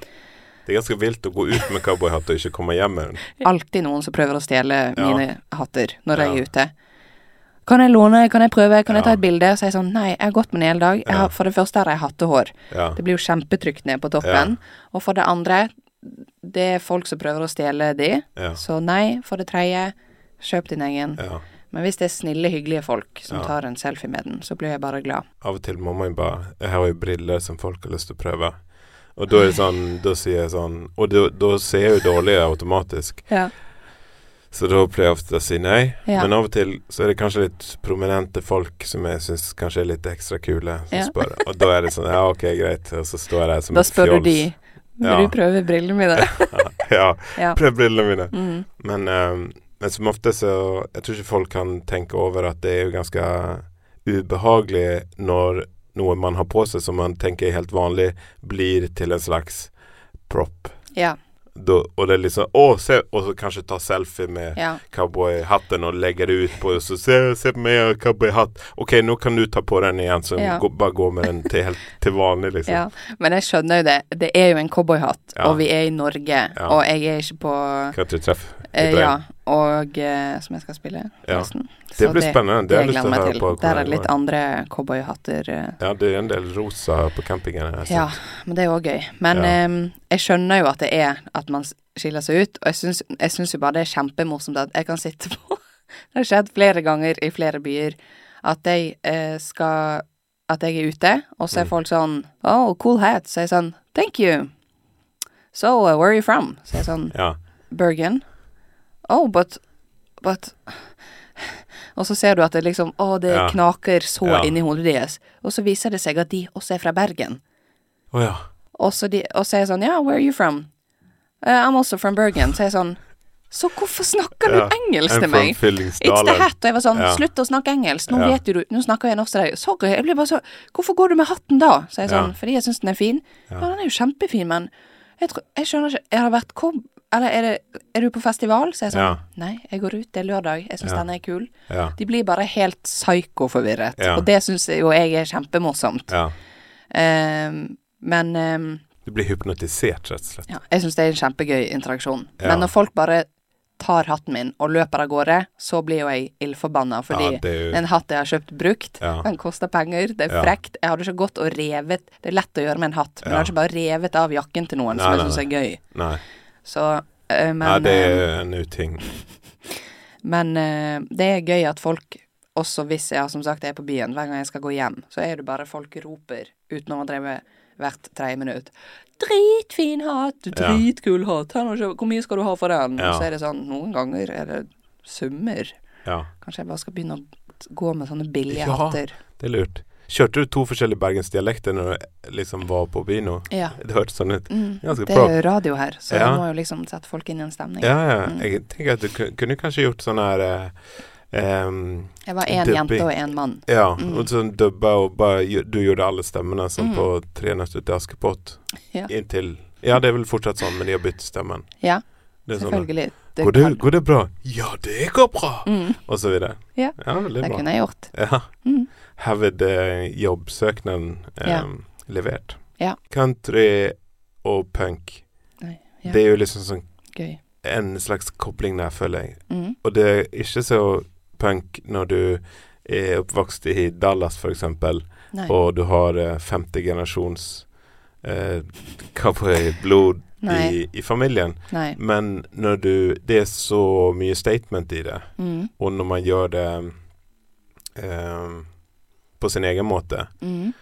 Det er ganske vilt å gå ut med cowboyhatt og ikke komme hjem med den. Alltid noen som prøver å stjele Ja. mine hatter når jeg er ute. Kan jeg låne, kan jeg prøve, kan jeg ta et bilde? Så er jeg sånn, nei, jeg har gått med den hele dag. Har, for det første har jeg hattehår. Ja. Det blir jo kjempetrygt ned på toppen. Og for det andre, det er folk som prøver å stjele de. Ja. Så nei. For det tredje, kjøp din egen. ja. Men hvis det er snille, hyggelige folk som Ja. tar en selfie med den, så blir jeg bare glad. Av og til må man bare Jeg har jo briller som folk har lyst til å prøve. Og da er det sånn Da sier jeg sånn Og da, da ser jeg jo dårligere automatisk. Ja. Så da pleier jeg ofte å si nei. Ja. Men av og til så er det kanskje litt prominente folk som jeg syns kanskje er litt ekstra kule, som Ja. spør. Og da er det sånn Ja, ok, greit. Og så står jeg der som Da et spør du de Vil Ja. du prøve brillene mine? ja. ja. Prøv brillene mine. Mm. Men, um, men som ofte så Jeg tror ikke folk kan tenke over at det er jo ganske ubehagelig når noe man har på seg som man tenker er helt vanlig, blir til en slags prop. Ja. Da, og det er liksom Å, se! Og så kanskje ta selfie med ja. cowboyhatten og legge det ut på og så se, se på meg, cowboyhatt. OK, nå kan du ta på den igjen, så Ja. gå, bare gå med den til, helt, til vanlig, liksom. ja. Men jeg skjønner jo det. Det er jo en cowboyhatt, og vi er i Norge. Og jeg er ikke på Kan ikke treffe eh, Ja. Og eh, som jeg skal spille, Ja. Det blir spennende. Det Det jeg jeg gleder å meg til. Der er det litt andre cowboyhatter. eh. Ja, det er en del rosa på campingen. her, Ja, men det er òg gøy. Men Ja. eh, jeg skjønner jo at det er at man skiller seg ut, og jeg syns, jo bare det er kjempemorsomt at jeg kan sitte på Det har skjedd flere ganger i flere byer at jeg eh, skal At jeg er ute, og så er Mm. folk sånn Oh, cool hat. Så er jeg sånn Thank you. So, uh, where are you from? Så er jeg sånn Ja. Bergen. Oh, but But Og så ser du at det liksom Å, det Ja. knaker så Ja. inni hodet deres. Og så viser det seg at de også er fra Bergen. Oh, ja. Og så, de, og så er jeg sånn Ja, where are you from? Uh, I'm also from Bergen. Så er jeg sånn Så hvorfor snakker du engelsk En til meg? It's the hat. Og jeg var sånn. Slutt å snakke engelsk. Nå vet du Nå snakker jeg norsk til deg. Sorry. Jeg blir bare så Hvorfor går du med hatten da? Så er jeg sånn. Fordi jeg syns den er fin. Ja. Den er jo kjempefin, men jeg, tror, jeg skjønner ikke Jeg har vært kom... Eller er, det, er du på festival? Så er jeg sånn Ja. Nei, jeg går ut. Det er lørdag. Jeg syns Ja. den er kul. Ja. De blir bare helt psyko-forvirret. Og det syns jo jeg er kjempemorsomt. Ehm, men um, Du blir hypnotisert, rett og slett. ja, jeg syns det er en kjempegøy interaksjon. Men når folk bare tar hatten min og løper av gårde, så blir jo jeg ildforbanna, fordi ja, jo en hatt jeg har kjøpt brukt, Ja. den koster penger, det er Ja. frekt. Jeg hadde ikke gått og revet Det er lett å gjøre med en hatt, men jeg har hadde ikke bare revet av jakken til noen, Nei, som jeg syns er gøy. Nei. Så uh, men, Nei, det eh, er en uting. men uh, det er gøy at folk også hvis jeg som sagt er på byen, hver gang jeg skal gå hjem, så er det bare folk roper uten å drive hvert tredje minutt. Dritfin hatt! Dritkul hatt! Hvor mye skal du ha for den? Ja. Så er det sånn, noen ganger er det summer. Ja, Kanskje jeg bare skal begynne å gå med sånne billige Ja. hatter. det er lurt. Kjørte du to forskjellige bergensdialekter når du liksom var på Bino? Ja. Det hørtes sånn ut. Mm. Det er jo radio her, så Ja. jeg må jo liksom sette folk inn i en stemning. Ja, ja. Mm. Jeg tenker at du kunne kanskje gjort sånn her eh, um, Jeg var én jente og én mann. Ja, Mm. og sånn dubba og bare Du gjorde alle stemmene som Mm. på Tre nøtter til Askepott. Ja. Inntil Ja, det er vel fortsatt sånn, men de har byttet stemmen. Ja, Det er sånn. Det går, det, går det bra? Ja, det går bra! Mm. Og så videre. Ja. ja Det bra. kunne jeg gjort. Ja. Mm. Herved eh, jobbsøknaden um, Ja. levert. Ja. Country og punk, Nei, ja. det er jo liksom sånn Gøy. en slags kobling der, føler jeg. Mm. Og det er ikke så punk når du er oppvokst i Dallas, for eksempel, Nei. og du har eh, femte generasjons eh, cowboyblod. I, i familien. Nei. Men når du Det er så mye statement i det, Mm. og når man gjør det eh, på sin egen måte Mm.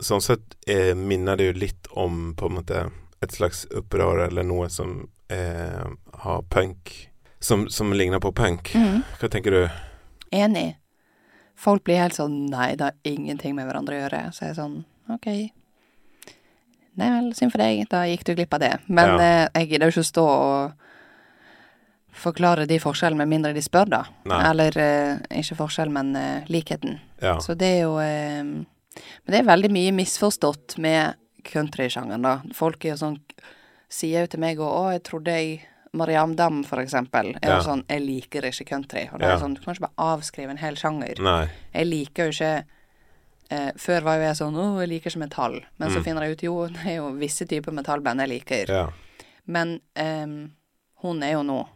Sånn sett eh, minner det jo litt om på en måte et slags opprør eller noe som eh, har punk som, som ligner på punk. Mm. Hva tenker du? Enig. Folk blir helt sånn Nei, det har ingenting med hverandre å gjøre. Så jeg er sånn OK. Nei vel, synd for deg. Da gikk du glipp av det. Men Ja. eh, jeg gidder jo ikke stå og forklare de forskjellene med mindre de spør, da. Nei. Eller eh, ikke forskjell, men eh, likheten. Ja. Så det er jo eh, Men det er veldig mye misforstått med countrysjangeren, da. Folk er jo sånn Sier jo til meg òg 'Å, jeg trodde jeg Mariam Dam, for eksempel, er Ja. jo sånn 'Jeg liker ikke country'. Og da er det sånn Du kan ikke bare avskrive en hel sjanger. Nei. Jeg liker jo ikke eh, Før var jo jeg sånn 'Å, jeg liker ikke metall'. Men så Mm. finner jeg ut jo, det er jo visse typer metallband jeg liker. Ja. Men eh, hun er jo nå,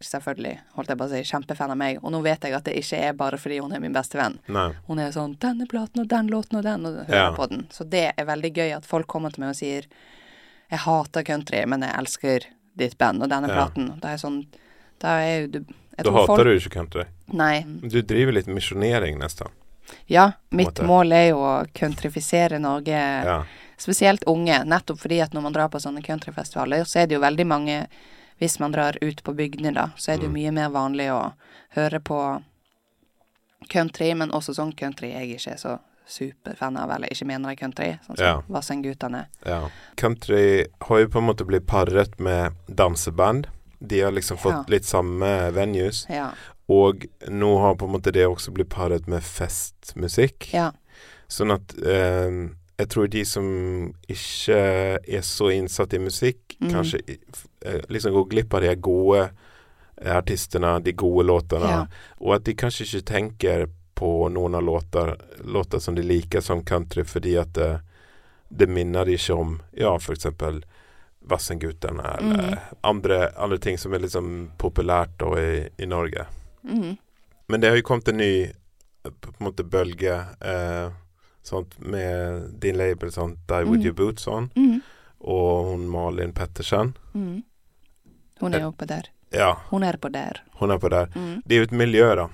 selvfølgelig, holdt jeg på å si, kjempefan av meg. Og nå vet jeg at det ikke er bare fordi hun er min beste venn. Nei. Hun er sånn 'Denne platen og den låten og den', og hører Ja. på den. Så det er veldig gøy at folk kommer til meg og sier 'Jeg hater country, men jeg elsker ditt band og denne Ja. platen'. Da er jeg sånn Da er jo du Da hater hater du ikke country. Nei. Du driver litt misjonering nesten. Ja, mitt mål er jo å countrifisere Norge. Ja. Spesielt unge, nettopp fordi at når man drar på sånne countryfestivaler, så er det jo veldig mange Hvis man drar ut på bygdene, da, så er det jo Mm. mye mer vanlig å høre på country, men også sånn country jeg ikke er så superfan av, eller ikke mener er country, sånn som Ja. Vassendgutane. ja. Country har jo på en måte blitt parret med danseband. De har liksom fått Ja. litt samme venues. Ja. Og nå har på en måte det også blitt paret med festmusikk. ja. Sånn at eh, jeg tror de som ikke er så innsatt i musikk, mm. kanskje eh, liksom går glipp av de gode eh, artistene, de gode låtene. Ja. Og at de kanskje ikke tenker på noen av låter, låter som de liker som country, fordi at det, det minner de ikke om ja, for eksempel Vassendgutane eller mm. andre, andre ting som er liksom populært i, i Norge. Mhm. Men det har jo kommet en ny eh, på en måte bølge eh, sånt, med din label sånn Die With mm. Your Boots On Mhm. og hun Malin Pettersen. Hun er på der. Ja, Hun er på der. hun er på der. Det er jo et miljø, da.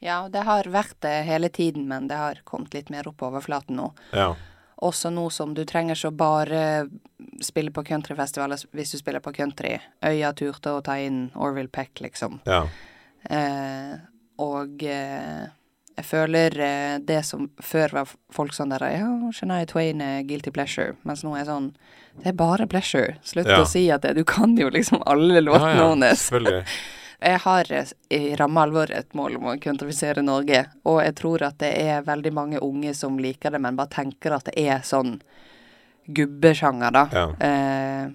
Ja, det har vært det hele tiden, men det har kommet litt mer opp overflaten nå. Ja. Også nå som du trenger ikke å bare spille på countryfestivaler hvis du spiller på country. Øya turte å ta inn Orville Peck, liksom. ja. Eh, og eh, jeg føler eh, det som før var folk sånn der Ja, Shania Twain er guilty pleasure. Mens nå er jeg sånn Det er bare pleasure. Slutt Ja. å si at det, du kan jo liksom alle låtene ja, hennes. Jeg har i ramme alvor et mål om å kvantifisere Norge, og jeg tror at det er veldig mange unge som liker det, men bare tenker at det er sånn gubbesjanger, da. Ja. Eh,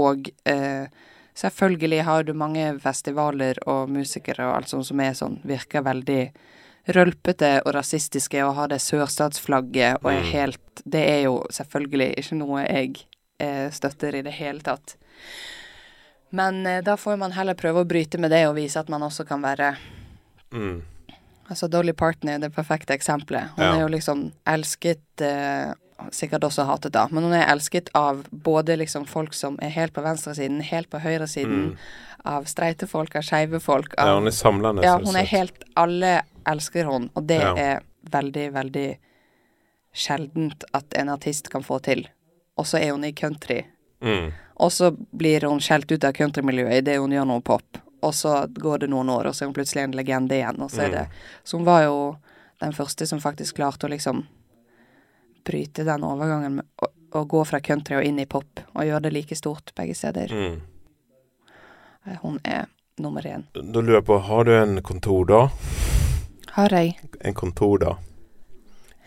og eh, selvfølgelig har du mange festivaler og musikere og alt sånt som er sånn, virker veldig rølpete og rasistiske og har det sørstatsflagget og er Mm. helt Det er jo selvfølgelig ikke noe jeg eh, støtter i det hele tatt. Men eh, da får man heller prøve å bryte med det og vise at man også kan være Mm. Altså Dolly Parton er det perfekte eksempelet. Hun Ja. er jo liksom elsket eh, Sikkert også hatet, da, men hun er elsket av både liksom folk som er helt på venstresiden, helt på høyresiden, Mm. av streite folk, av skeive folk. Ja, hun er samlende. ja, hun er helt Alle elsker hun, og det Ja. er veldig, veldig sjeldent at en artist kan få til. Og så er hun i country. mm. Og så blir hun skjelt ut av countrymiljøet idet hun gjør noe pop. Og så går det noen år, og så er hun plutselig en legende igjen. Og så er Mm. det Så hun var jo den første som faktisk klarte å liksom bryte den overgangen med å, å gå fra country og inn i pop, og gjøre det like stort begge steder. Mm. Eh, Hun er nummer én. Da lurer jeg på, har du en kontordag? Har jeg En kontordag?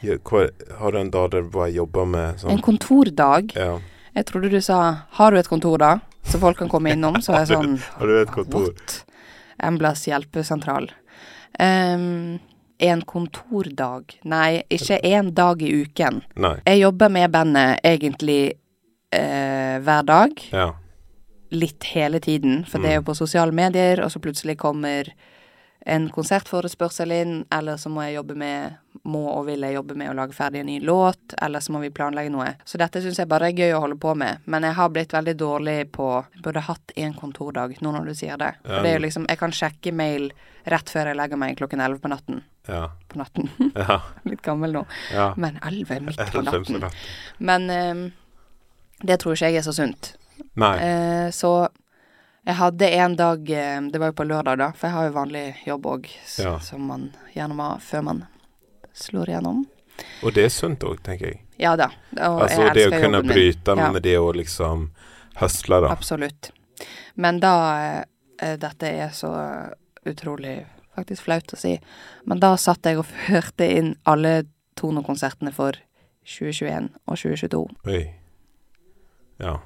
da? hva- Har du en dag der du bare jobber med sånn en kontordag? Ja. Jeg trodde du sa 'har du et kontor', da? Så folk kan komme innom. Så er jeg sånn Har du et kontor? What? Emblas hjelpesentral. Ehm, en kontordag? Nei, ikke én dag i uken. Nei. Jeg jobber med bandet egentlig eh, hver dag. Ja. Litt hele tiden, for det er jo Mm. på sosiale medier, og så plutselig kommer en konsertforespørsel inn, eller så må jeg jobbe med må og vil jeg jobbe med å lage ferdig en ny låt, eller så må vi planlegge noe. Så dette syns jeg bare er gøy å holde på med, men jeg har blitt veldig dårlig på Jeg burde hatt en kontordag, nå når du sier det. For Ja. det er jo liksom Jeg kan sjekke mail rett før jeg legger meg klokken elleve på natten. Ja. På natten. Ja. Litt gammel nå. ja. Men elleve midt på natten. natten. Men um, det tror ikke jeg er så sunt. Nei. Uh, så jeg hadde en dag eh, Det var jo på lørdag, da, for jeg har jo vanlig jobb òg, Ja. som man gjerne må ha før man slår igjennom. Og det er sunt òg, tenker jeg. Ja da. Og Altså jeg det å kunne bryte med Ja. det å liksom høsle, da. Absolutt. Men da eh, dette er så utrolig faktisk flaut å si, men da satt jeg og hørte inn alle Tono-konsertene for 2021 og 2022. Oi. Ja.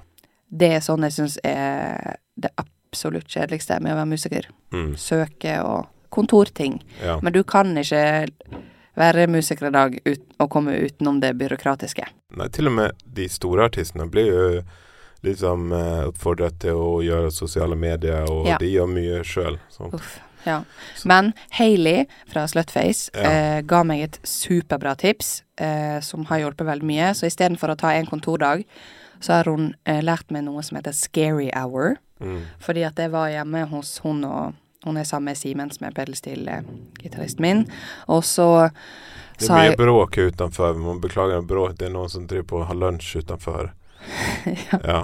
Det er sånn jeg syns er det absolutt kjedeligste med å være musiker. Mm. Søke og kontorting. Ja. Men du kan ikke være musiker i dag ut, og komme utenom det byråkratiske. Nei, til og med de store artistene blir jo liksom eh, oppfordret til å gjøre sosiale medier, og Ja. de gjør mye sjøl. Ja. Men Hailey fra Slutface Ja. eh, ga meg et superbra tips eh, som har hjulpet veldig mye. Så istedenfor å ta en kontordag, så har hun eh, lært meg noe som heter scary hour. Mm. Fordi at jeg var hjemme hos hun og Hun er sammen med Simen, som er pedelstil-gitaristen min. Og så Det blir jeg bråk utenfor. Man beklager bråk. Det er noen som driver på har lunsj utenfor. ja. Ja.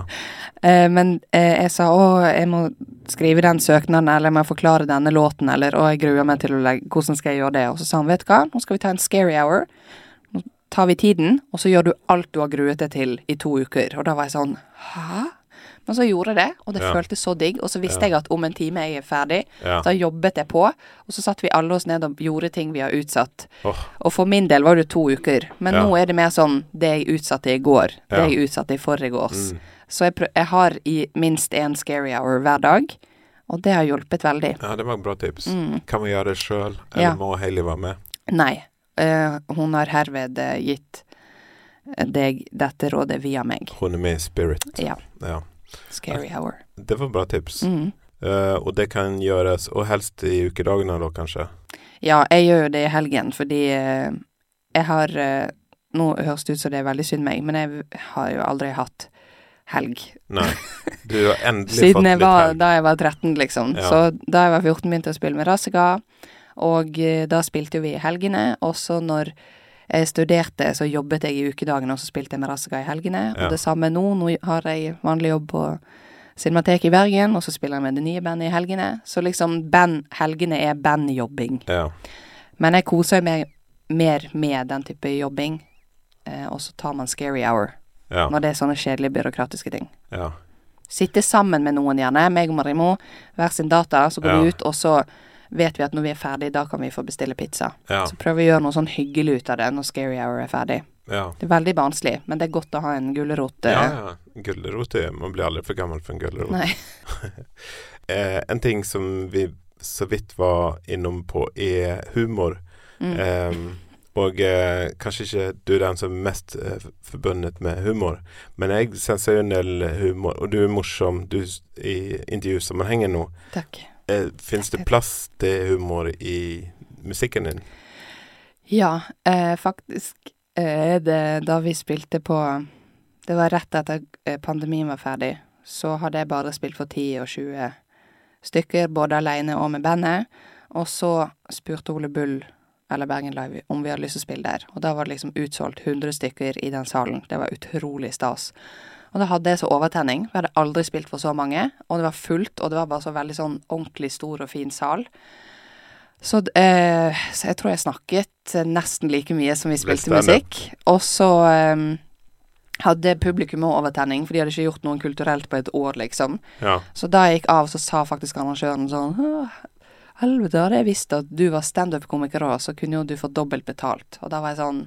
Eh, men eh, jeg sa å, jeg må skrive den søknaden, eller jeg må forklare denne låten, eller å, jeg gruer meg til å legge Hvordan skal jeg gjøre det? Og så sa han, vet du hva, nå skal vi ta en scary hour. Tar vi tiden, og så gjør du alt du har gruet deg til i to uker. Og da var jeg sånn Hæ? Men så gjorde jeg det, og det Ja. føltes så digg. Og så visste Ja. jeg at om en time jeg er ferdig. ja. Så jobbet jeg på, og så satt vi alle oss ned og gjorde ting vi har utsatt. Oh. Og for min del var det to uker. Men Ja. nå er det mer sånn det jeg utsatte i går, det jeg utsatte i forgårs. mm. Så jeg, jeg har i minst én scary hour hver dag, og det har hjulpet veldig. ja, det var et bra tips. Mm. Kan vi gjøre det sjøl, eller må Hailey være med? Nei, hun har herved eh, gitt deg dette rådet via meg. Hun er med i Spirit. Ja, Ja. scary hour. Det var bra tips. Mm. Uh, og det kan gjøres, og helst i ukedagene da, kanskje? Ja, jeg gjør jo det i helgen, fordi eh, jeg har eh, Nå høres det ut som det er veldig synd meg, men jeg har jo aldri hatt helg. Nei. Du har endelig fått Siden jeg var, da jeg var 13, liksom. Ja. Så da jeg var 14, begynte jeg å spille med Rassika, og eh, da spilte jo vi i helgene. Og så når jeg studerte, så jobbet jeg i ukedagene, og så spilte jeg med Rassika i helgene. Ja. Og det samme nå. Nå har jeg vanlig jobb på Cinemateket i Bergen, og så spiller jeg med det nye bandet i helgene. Så liksom band, helgene er bandjobbing. Ja. Men jeg koser meg mer med den type jobbing. Eh, og så tar man scary hour Ja. når det er sånne kjedelige byråkratiske ting. ja. Sitte sammen med noen, gjerne. Meg og Marimo. Hver sin data. Så går vi ut, og så vet vi at når vi er ferdig, da kan vi få bestille pizza. Ja. Så vi å gjøre noe sånn hyggelig ut av det når Scary Hour er ferdig. ja. Det er veldig barnslig, men det er godt å ha en gulrot. eh, Ja, ja. Gulrot Man blir aldri for gammel for en gulrot. Eh, en ting som vi så vidt var innom på, er humor. Mm. Eh, og eh, kanskje ikke du er den som er mest eh, forbundet med humor, men jeg senser jo en del humor, og du er morsom du, i intervjusammenhengen nå. Takk. Eh, Fins det plass til humor i musikken din? Ja, eh, faktisk eh, er det da vi spilte på Det var rett etter eh, pandemien var ferdig. Så hadde jeg bare spilt for 10 og 20 stykker, både alene og med bandet. Og så spurte Ole Bull, eller Bergen Live, om vi hadde lyst til å spille der. Og da var det liksom utsolgt 100 stykker i den salen. Det var utrolig stas. Og da hadde jeg så overtenning. Vi hadde aldri spilt for så mange. Og det var fullt, og det var bare så veldig sånn ordentlig stor og fin sal. Så, eh, så jeg tror jeg snakket eh, nesten like mye som vi spilte musikk. Og så eh, hadde publikum òg overtenning, for de hadde ikke gjort noe kulturelt på et år, liksom. Ja. Så da jeg gikk av, så sa faktisk arrangøren sånn Helvete, hadde jeg visst at du var standup-komiker òg, så kunne jo du fått dobbelt betalt. Og da var jeg sånn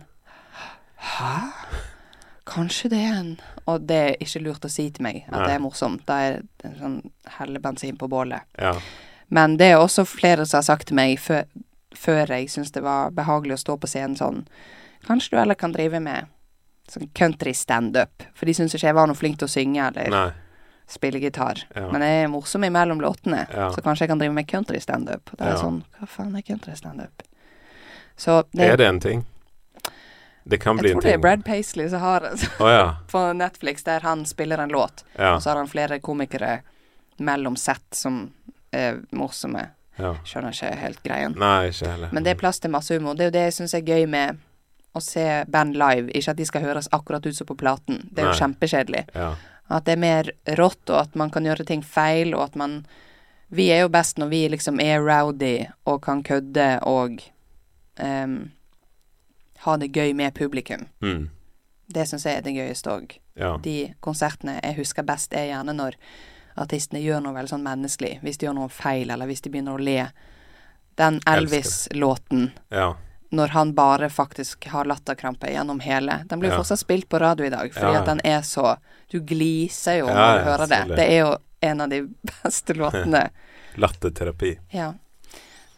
Hæ? Kanskje det er en Og det er ikke lurt å si til meg at Nei. det er morsomt. Da er det en sånn helle bensin på bålet. ja. Men det er også flere som har sagt til meg før, før jeg syns det var behagelig å stå på scenen sånn Kanskje du heller kan drive med sånn country standup? For de syns ikke jeg var noe flink til å synge eller Nei. spille gitar. Ja. Men jeg er morsom imellom låtene, Ja. så kanskje jeg kan drive med country standup. Da er Ja. sånn Hva faen er country standup? Så det, Er det en ting? Det kan bli jeg tror det er Brad Paisley som har det oh, ja. på Netflix, der han spiller en låt. Ja. Og så har han flere komikere mellom sett som er morsomme. ja. Skjønner ikke helt greien. Nei, ikke heller. Men det er plass til masse humor. Det er jo det jeg syns er gøy med å se band live. Ikke at de skal høres akkurat ut som på platen. Det er jo Nei. kjempekjedelig. Ja. At det er mer rått, og at man kan gjøre ting feil, og at man Vi er jo best når vi liksom er rowdy og kan kødde og em, ha det gøy med publikum. Mm. Det syns jeg er det gøyeste òg. Ja. De konsertene jeg husker best, er gjerne når artistene gjør noe veldig sånn menneskelig. Hvis de gjør noe feil, eller hvis de begynner å le. Den Elvis-låten, Ja. når han bare faktisk har latterkrampe gjennom hele Den blir jo Ja. fortsatt spilt på radio i dag, fordi at den er så Du gliser jo når du hører det. Det er jo en av de beste låtene. Latterterapi. ja.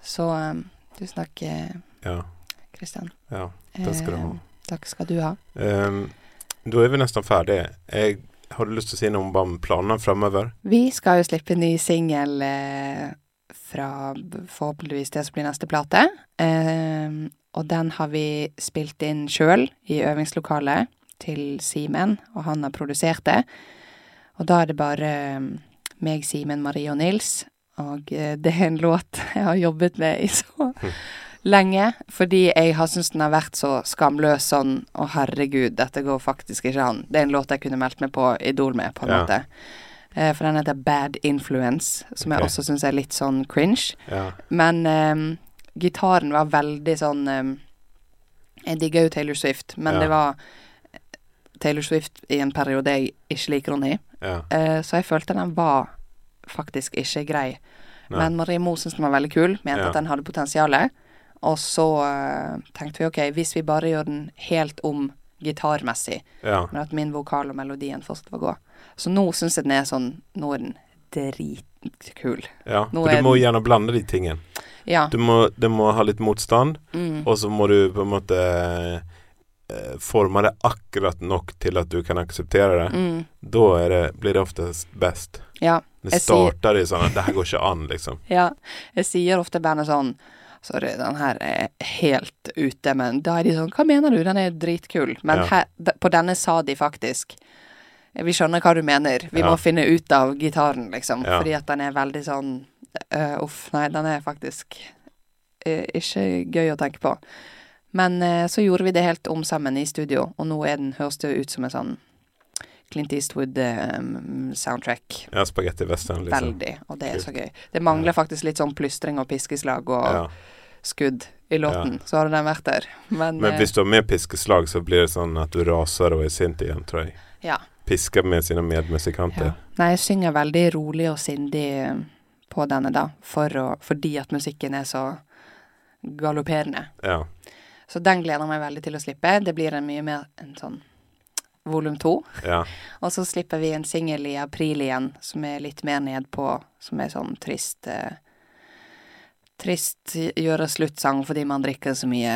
Så um, tusen takk, Ja. Kristian. ja. Det skal du ha. Eh, Takk skal du ha. Um, da er vi nesten ferdige. Jeg har du lyst til å si noe om planene fremover? Vi skal jo slippe ny singel eh, fra forhåpentligvis det som blir neste plate. Eh, og den har vi spilt inn sjøl i øvingslokalet til Simen, og han har produsert det. Og da er det bare eh, meg, Simen, Marie og Nils. Og eh, det er en låt jeg har jobbet med i så lenge, fordi jeg har syntes den har vært så skamløs sånn Å, herregud, dette går faktisk ikke an. Det er en låt jeg kunne meldt meg på Idol med, på en Ja. måte. Eh, For den heter Bad Influence, som jeg også syns er litt sånn cringe. Ja. Men eh, gitaren var veldig sånn eh, Jeg digger jo Taylor Swift, men Ja. det var Taylor Swift i en periode jeg ikke liker henne i. ja. Eh, så jeg følte den var faktisk ikke grei. Nei. Men Marie Mo syntes den var veldig kul, mente at den hadde potensial. Og så uh, tenkte vi ok, hvis vi bare gjør den helt om gitarmessig, ja. men at min vokal og melodien fortsatt får gå. Så nå syns jeg den er sånn Nå er den dritkul. ja. Nå For du må den- gjerne blande de tingene. Ja. Du må, du må ha litt motstand, Mm. og så må du på en måte eh, forme det akkurat nok til at du kan akseptere det. Mm. Da det, blir det oftest best. Ja. Det starter sier- i sånn at det her går ikke an, liksom. Ja, jeg sier ofte bandet sånn Sorry, den her er helt ute, men da er de sånn Hva mener du? Den er dritkul. Men Ja. her, på denne sa de faktisk Vi skjønner hva du mener. Vi Ja. må finne ut av gitaren, liksom. Ja. Fordi at den er veldig sånn uh, Uff, nei, den er faktisk uh, ikke gøy å tenke på. Men uh, så gjorde vi det helt om sammen i studio, og nå er den, høres det ut som en sånn Clint Eastwood-soundtrack. Ja, spagetti western, liksom. Veldig, og det er så gøy. Det mangler faktisk litt sånn plystring og piskeslag og Ja. skudd i låten, så hadde den vært der. Men, Men eh, hvis du har med piskeslag, så blir det sånn at du raser og er sint igjen, tror jeg. ja, Pisker med sine ja. medmusikanter. Nei, jeg synger veldig rolig og sindig eh, på denne, da, for å, fordi at musikken er så galopperende. Ja. Så den gleder jeg meg veldig til å slippe. Det blir en mye mer en sånn volum to. ja. Og så slipper vi en singel i april igjen, som er litt mer nedpå, som er sånn trist eh, Trist gjøre slutt-sang fordi man drikker så mye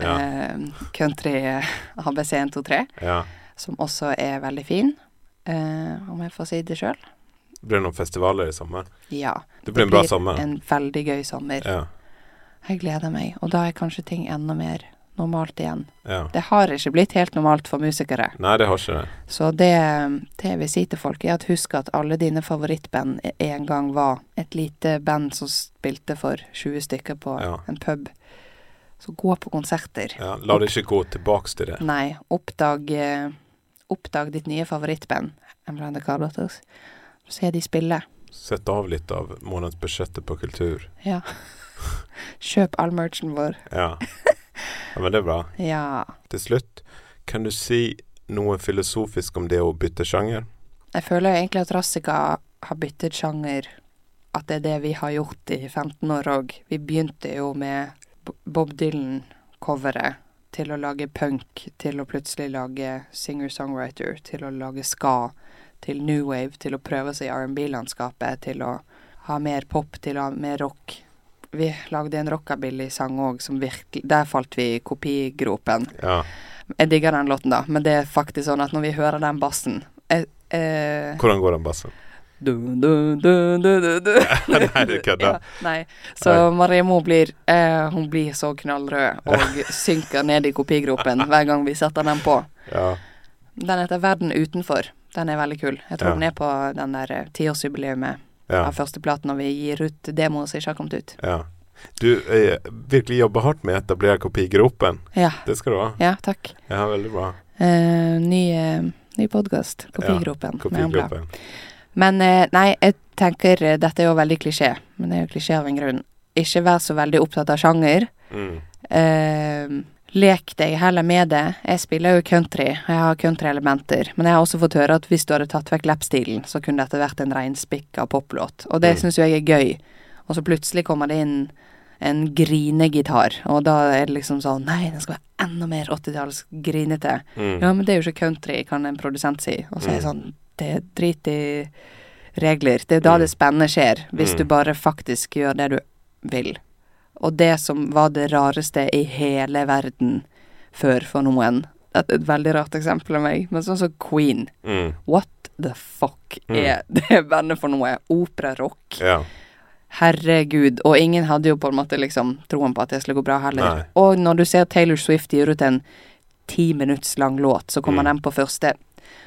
Ja. eh, country eh, ABC 123, ja. som også er veldig fin, eh, om jeg får si det sjøl. Blir det noen festivaler i sommer? Ja. Det blir en bra sommer. en veldig gøy sommer. Ja. Jeg gleder meg, og da er kanskje ting enda mer normalt igjen. ja. Det har ikke blitt helt normalt for musikere. Nei, det har ikke det. Så det, det jeg vil si til folk, er at husk at alle dine favorittband en gang var et lite band som spilte for 20 stykker på Ja. en pub. Så gå på konserter. Ja. La det ikke gå tilbake til det. Nei, oppdag, eh, oppdag ditt nye favorittband, Embrand Carbotters. Se de spille. Sett av litt av månedsbudsjettet på kultur. Ja. Kjøp all merchen vår. Ja. ja, men det er bra. Ja. Til slutt, kan du si noe filosofisk om det å bytte sjanger? Jeg føler egentlig at Rassica har byttet sjanger. At det er det vi har gjort i 15 år òg. Vi begynte jo med Bob Dylan-coveret til å lage punk, til å plutselig lage singer-songwriter, til å lage ska, til new wave, til å prøve seg i R&B-landskapet, til å ha mer pop, til å ha mer rock. Vi lagde en rockabilly-sang òg som virkelig Der falt vi i kopigropen. Ja. Jeg digger den låten, da, men det er faktisk sånn at når vi hører den bassen jeg, eh, Hvordan går den bassen? du, du, du, du, du. Nei, du kødder. Ja, nei. Så. Marie Moe blir eh, Hun blir så knallrød og synker ned i kopigropen hver gang vi setter den på. Ja. Den heter Verden utenfor. Den er veldig kul. Jeg tror Ja. den er på den der tiårsjubileet tiårsjubileet Ja. av førsteplaten, når vi gir ut demoer som ikke har kommet ut. ja. Du eh, virkelig jobber hardt med å etablere kopigropen. Ja. Det skal du ha. Ja, takk. Ja, veldig bra. Eh, ny eh, ny podkast. Kopigropen. Ja, Kopigropen. Men eh, nei, jeg tenker eh, Dette er jo veldig klisjé, men det er jo klisjé av en grunn. Ikke vær så veldig opptatt av sjanger. Mm. Lek deg heller med det. Jeg spiller jo country, jeg har countryelementer. Men jeg har også fått høre at hvis du hadde tatt vekk lapstilen, så kunne dette vært en reinspikka poplåt. Og det Mm. syns jo jeg er gøy. Og så plutselig kommer det inn en grinegitar, og da er det liksom sånn Nei, den skal være enda mer 80-talls grinete. Mm. Ja, men det er jo ikke country, kan en produsent si. Og så er jeg Mm. sånn Det er drit i regler. Det er da Mm. det spennende skjer, hvis Mm. du bare faktisk gjør det du vil. Og det som var det rareste i hele verden før for noen er et veldig rart eksempel av meg, men sånn som Queen. Mm. What the fuck Mm. er det bandet for noe? Operarock? Ja. Herregud. Og ingen hadde jo på en måte liksom troen på at det skulle gå bra heller. Nei. Og når du ser Taylor Swift gir ut en ti minutts lang låt, så kommer Mm. den på første.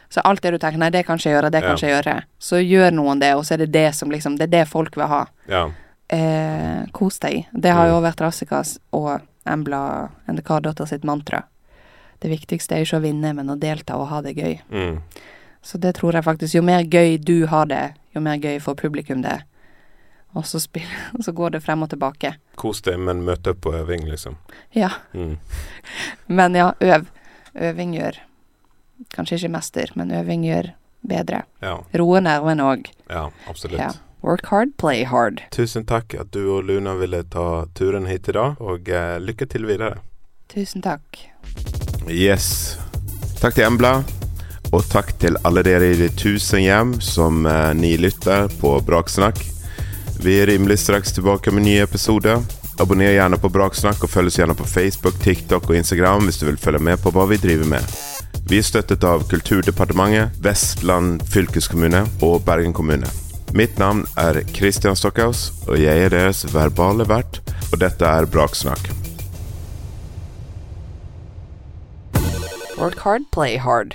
Så alt det du tenker nei, det kan ikke jeg gjøre, det kan Ja. ikke jeg gjøre, så gjør noen det, og så er det det som liksom Det er det folk vil ha. Ja. Eh, kos deg. Det har jo Mm. vært Rassikas og Embla Endekar-datter sitt mantra. Det viktigste er ikke å vinne, men å delta og ha det gøy. Mm. Så det tror jeg faktisk. Jo mer gøy du har det, jo mer gøy får publikum det. Og så, spiller, så går det frem og tilbake. Kos deg, men møt opp på øving, liksom. Ja. Mm. Men ja, øv. Øving gjør Kanskje ikke mester, men øving gjør bedre. Ja. Roe nervene òg. ja, absolutt. Ja. Work hard, play hard. Tusen takk at du og Luna ville ta turen hit i dag, og eh, lykke til videre. Tusen takk. Yes. Takk til Embla, og takk til alle dere i de tusen hjem som eh, ni lytter på Braksnakk. Vi er rimelig straks tilbake med nye episoder. Abonner gjerne på Braksnakk, og følg oss gjerne på Facebook, TikTok og Instagram hvis du vil følge med på hva vi driver med. Vi er støttet av Kulturdepartementet, Vestland fylkeskommune og Bergen kommune. Mitt navn er Christian Stockhaus, og jeg er deres verbale vert, og dette er Braksnakk. Work hard, play hard.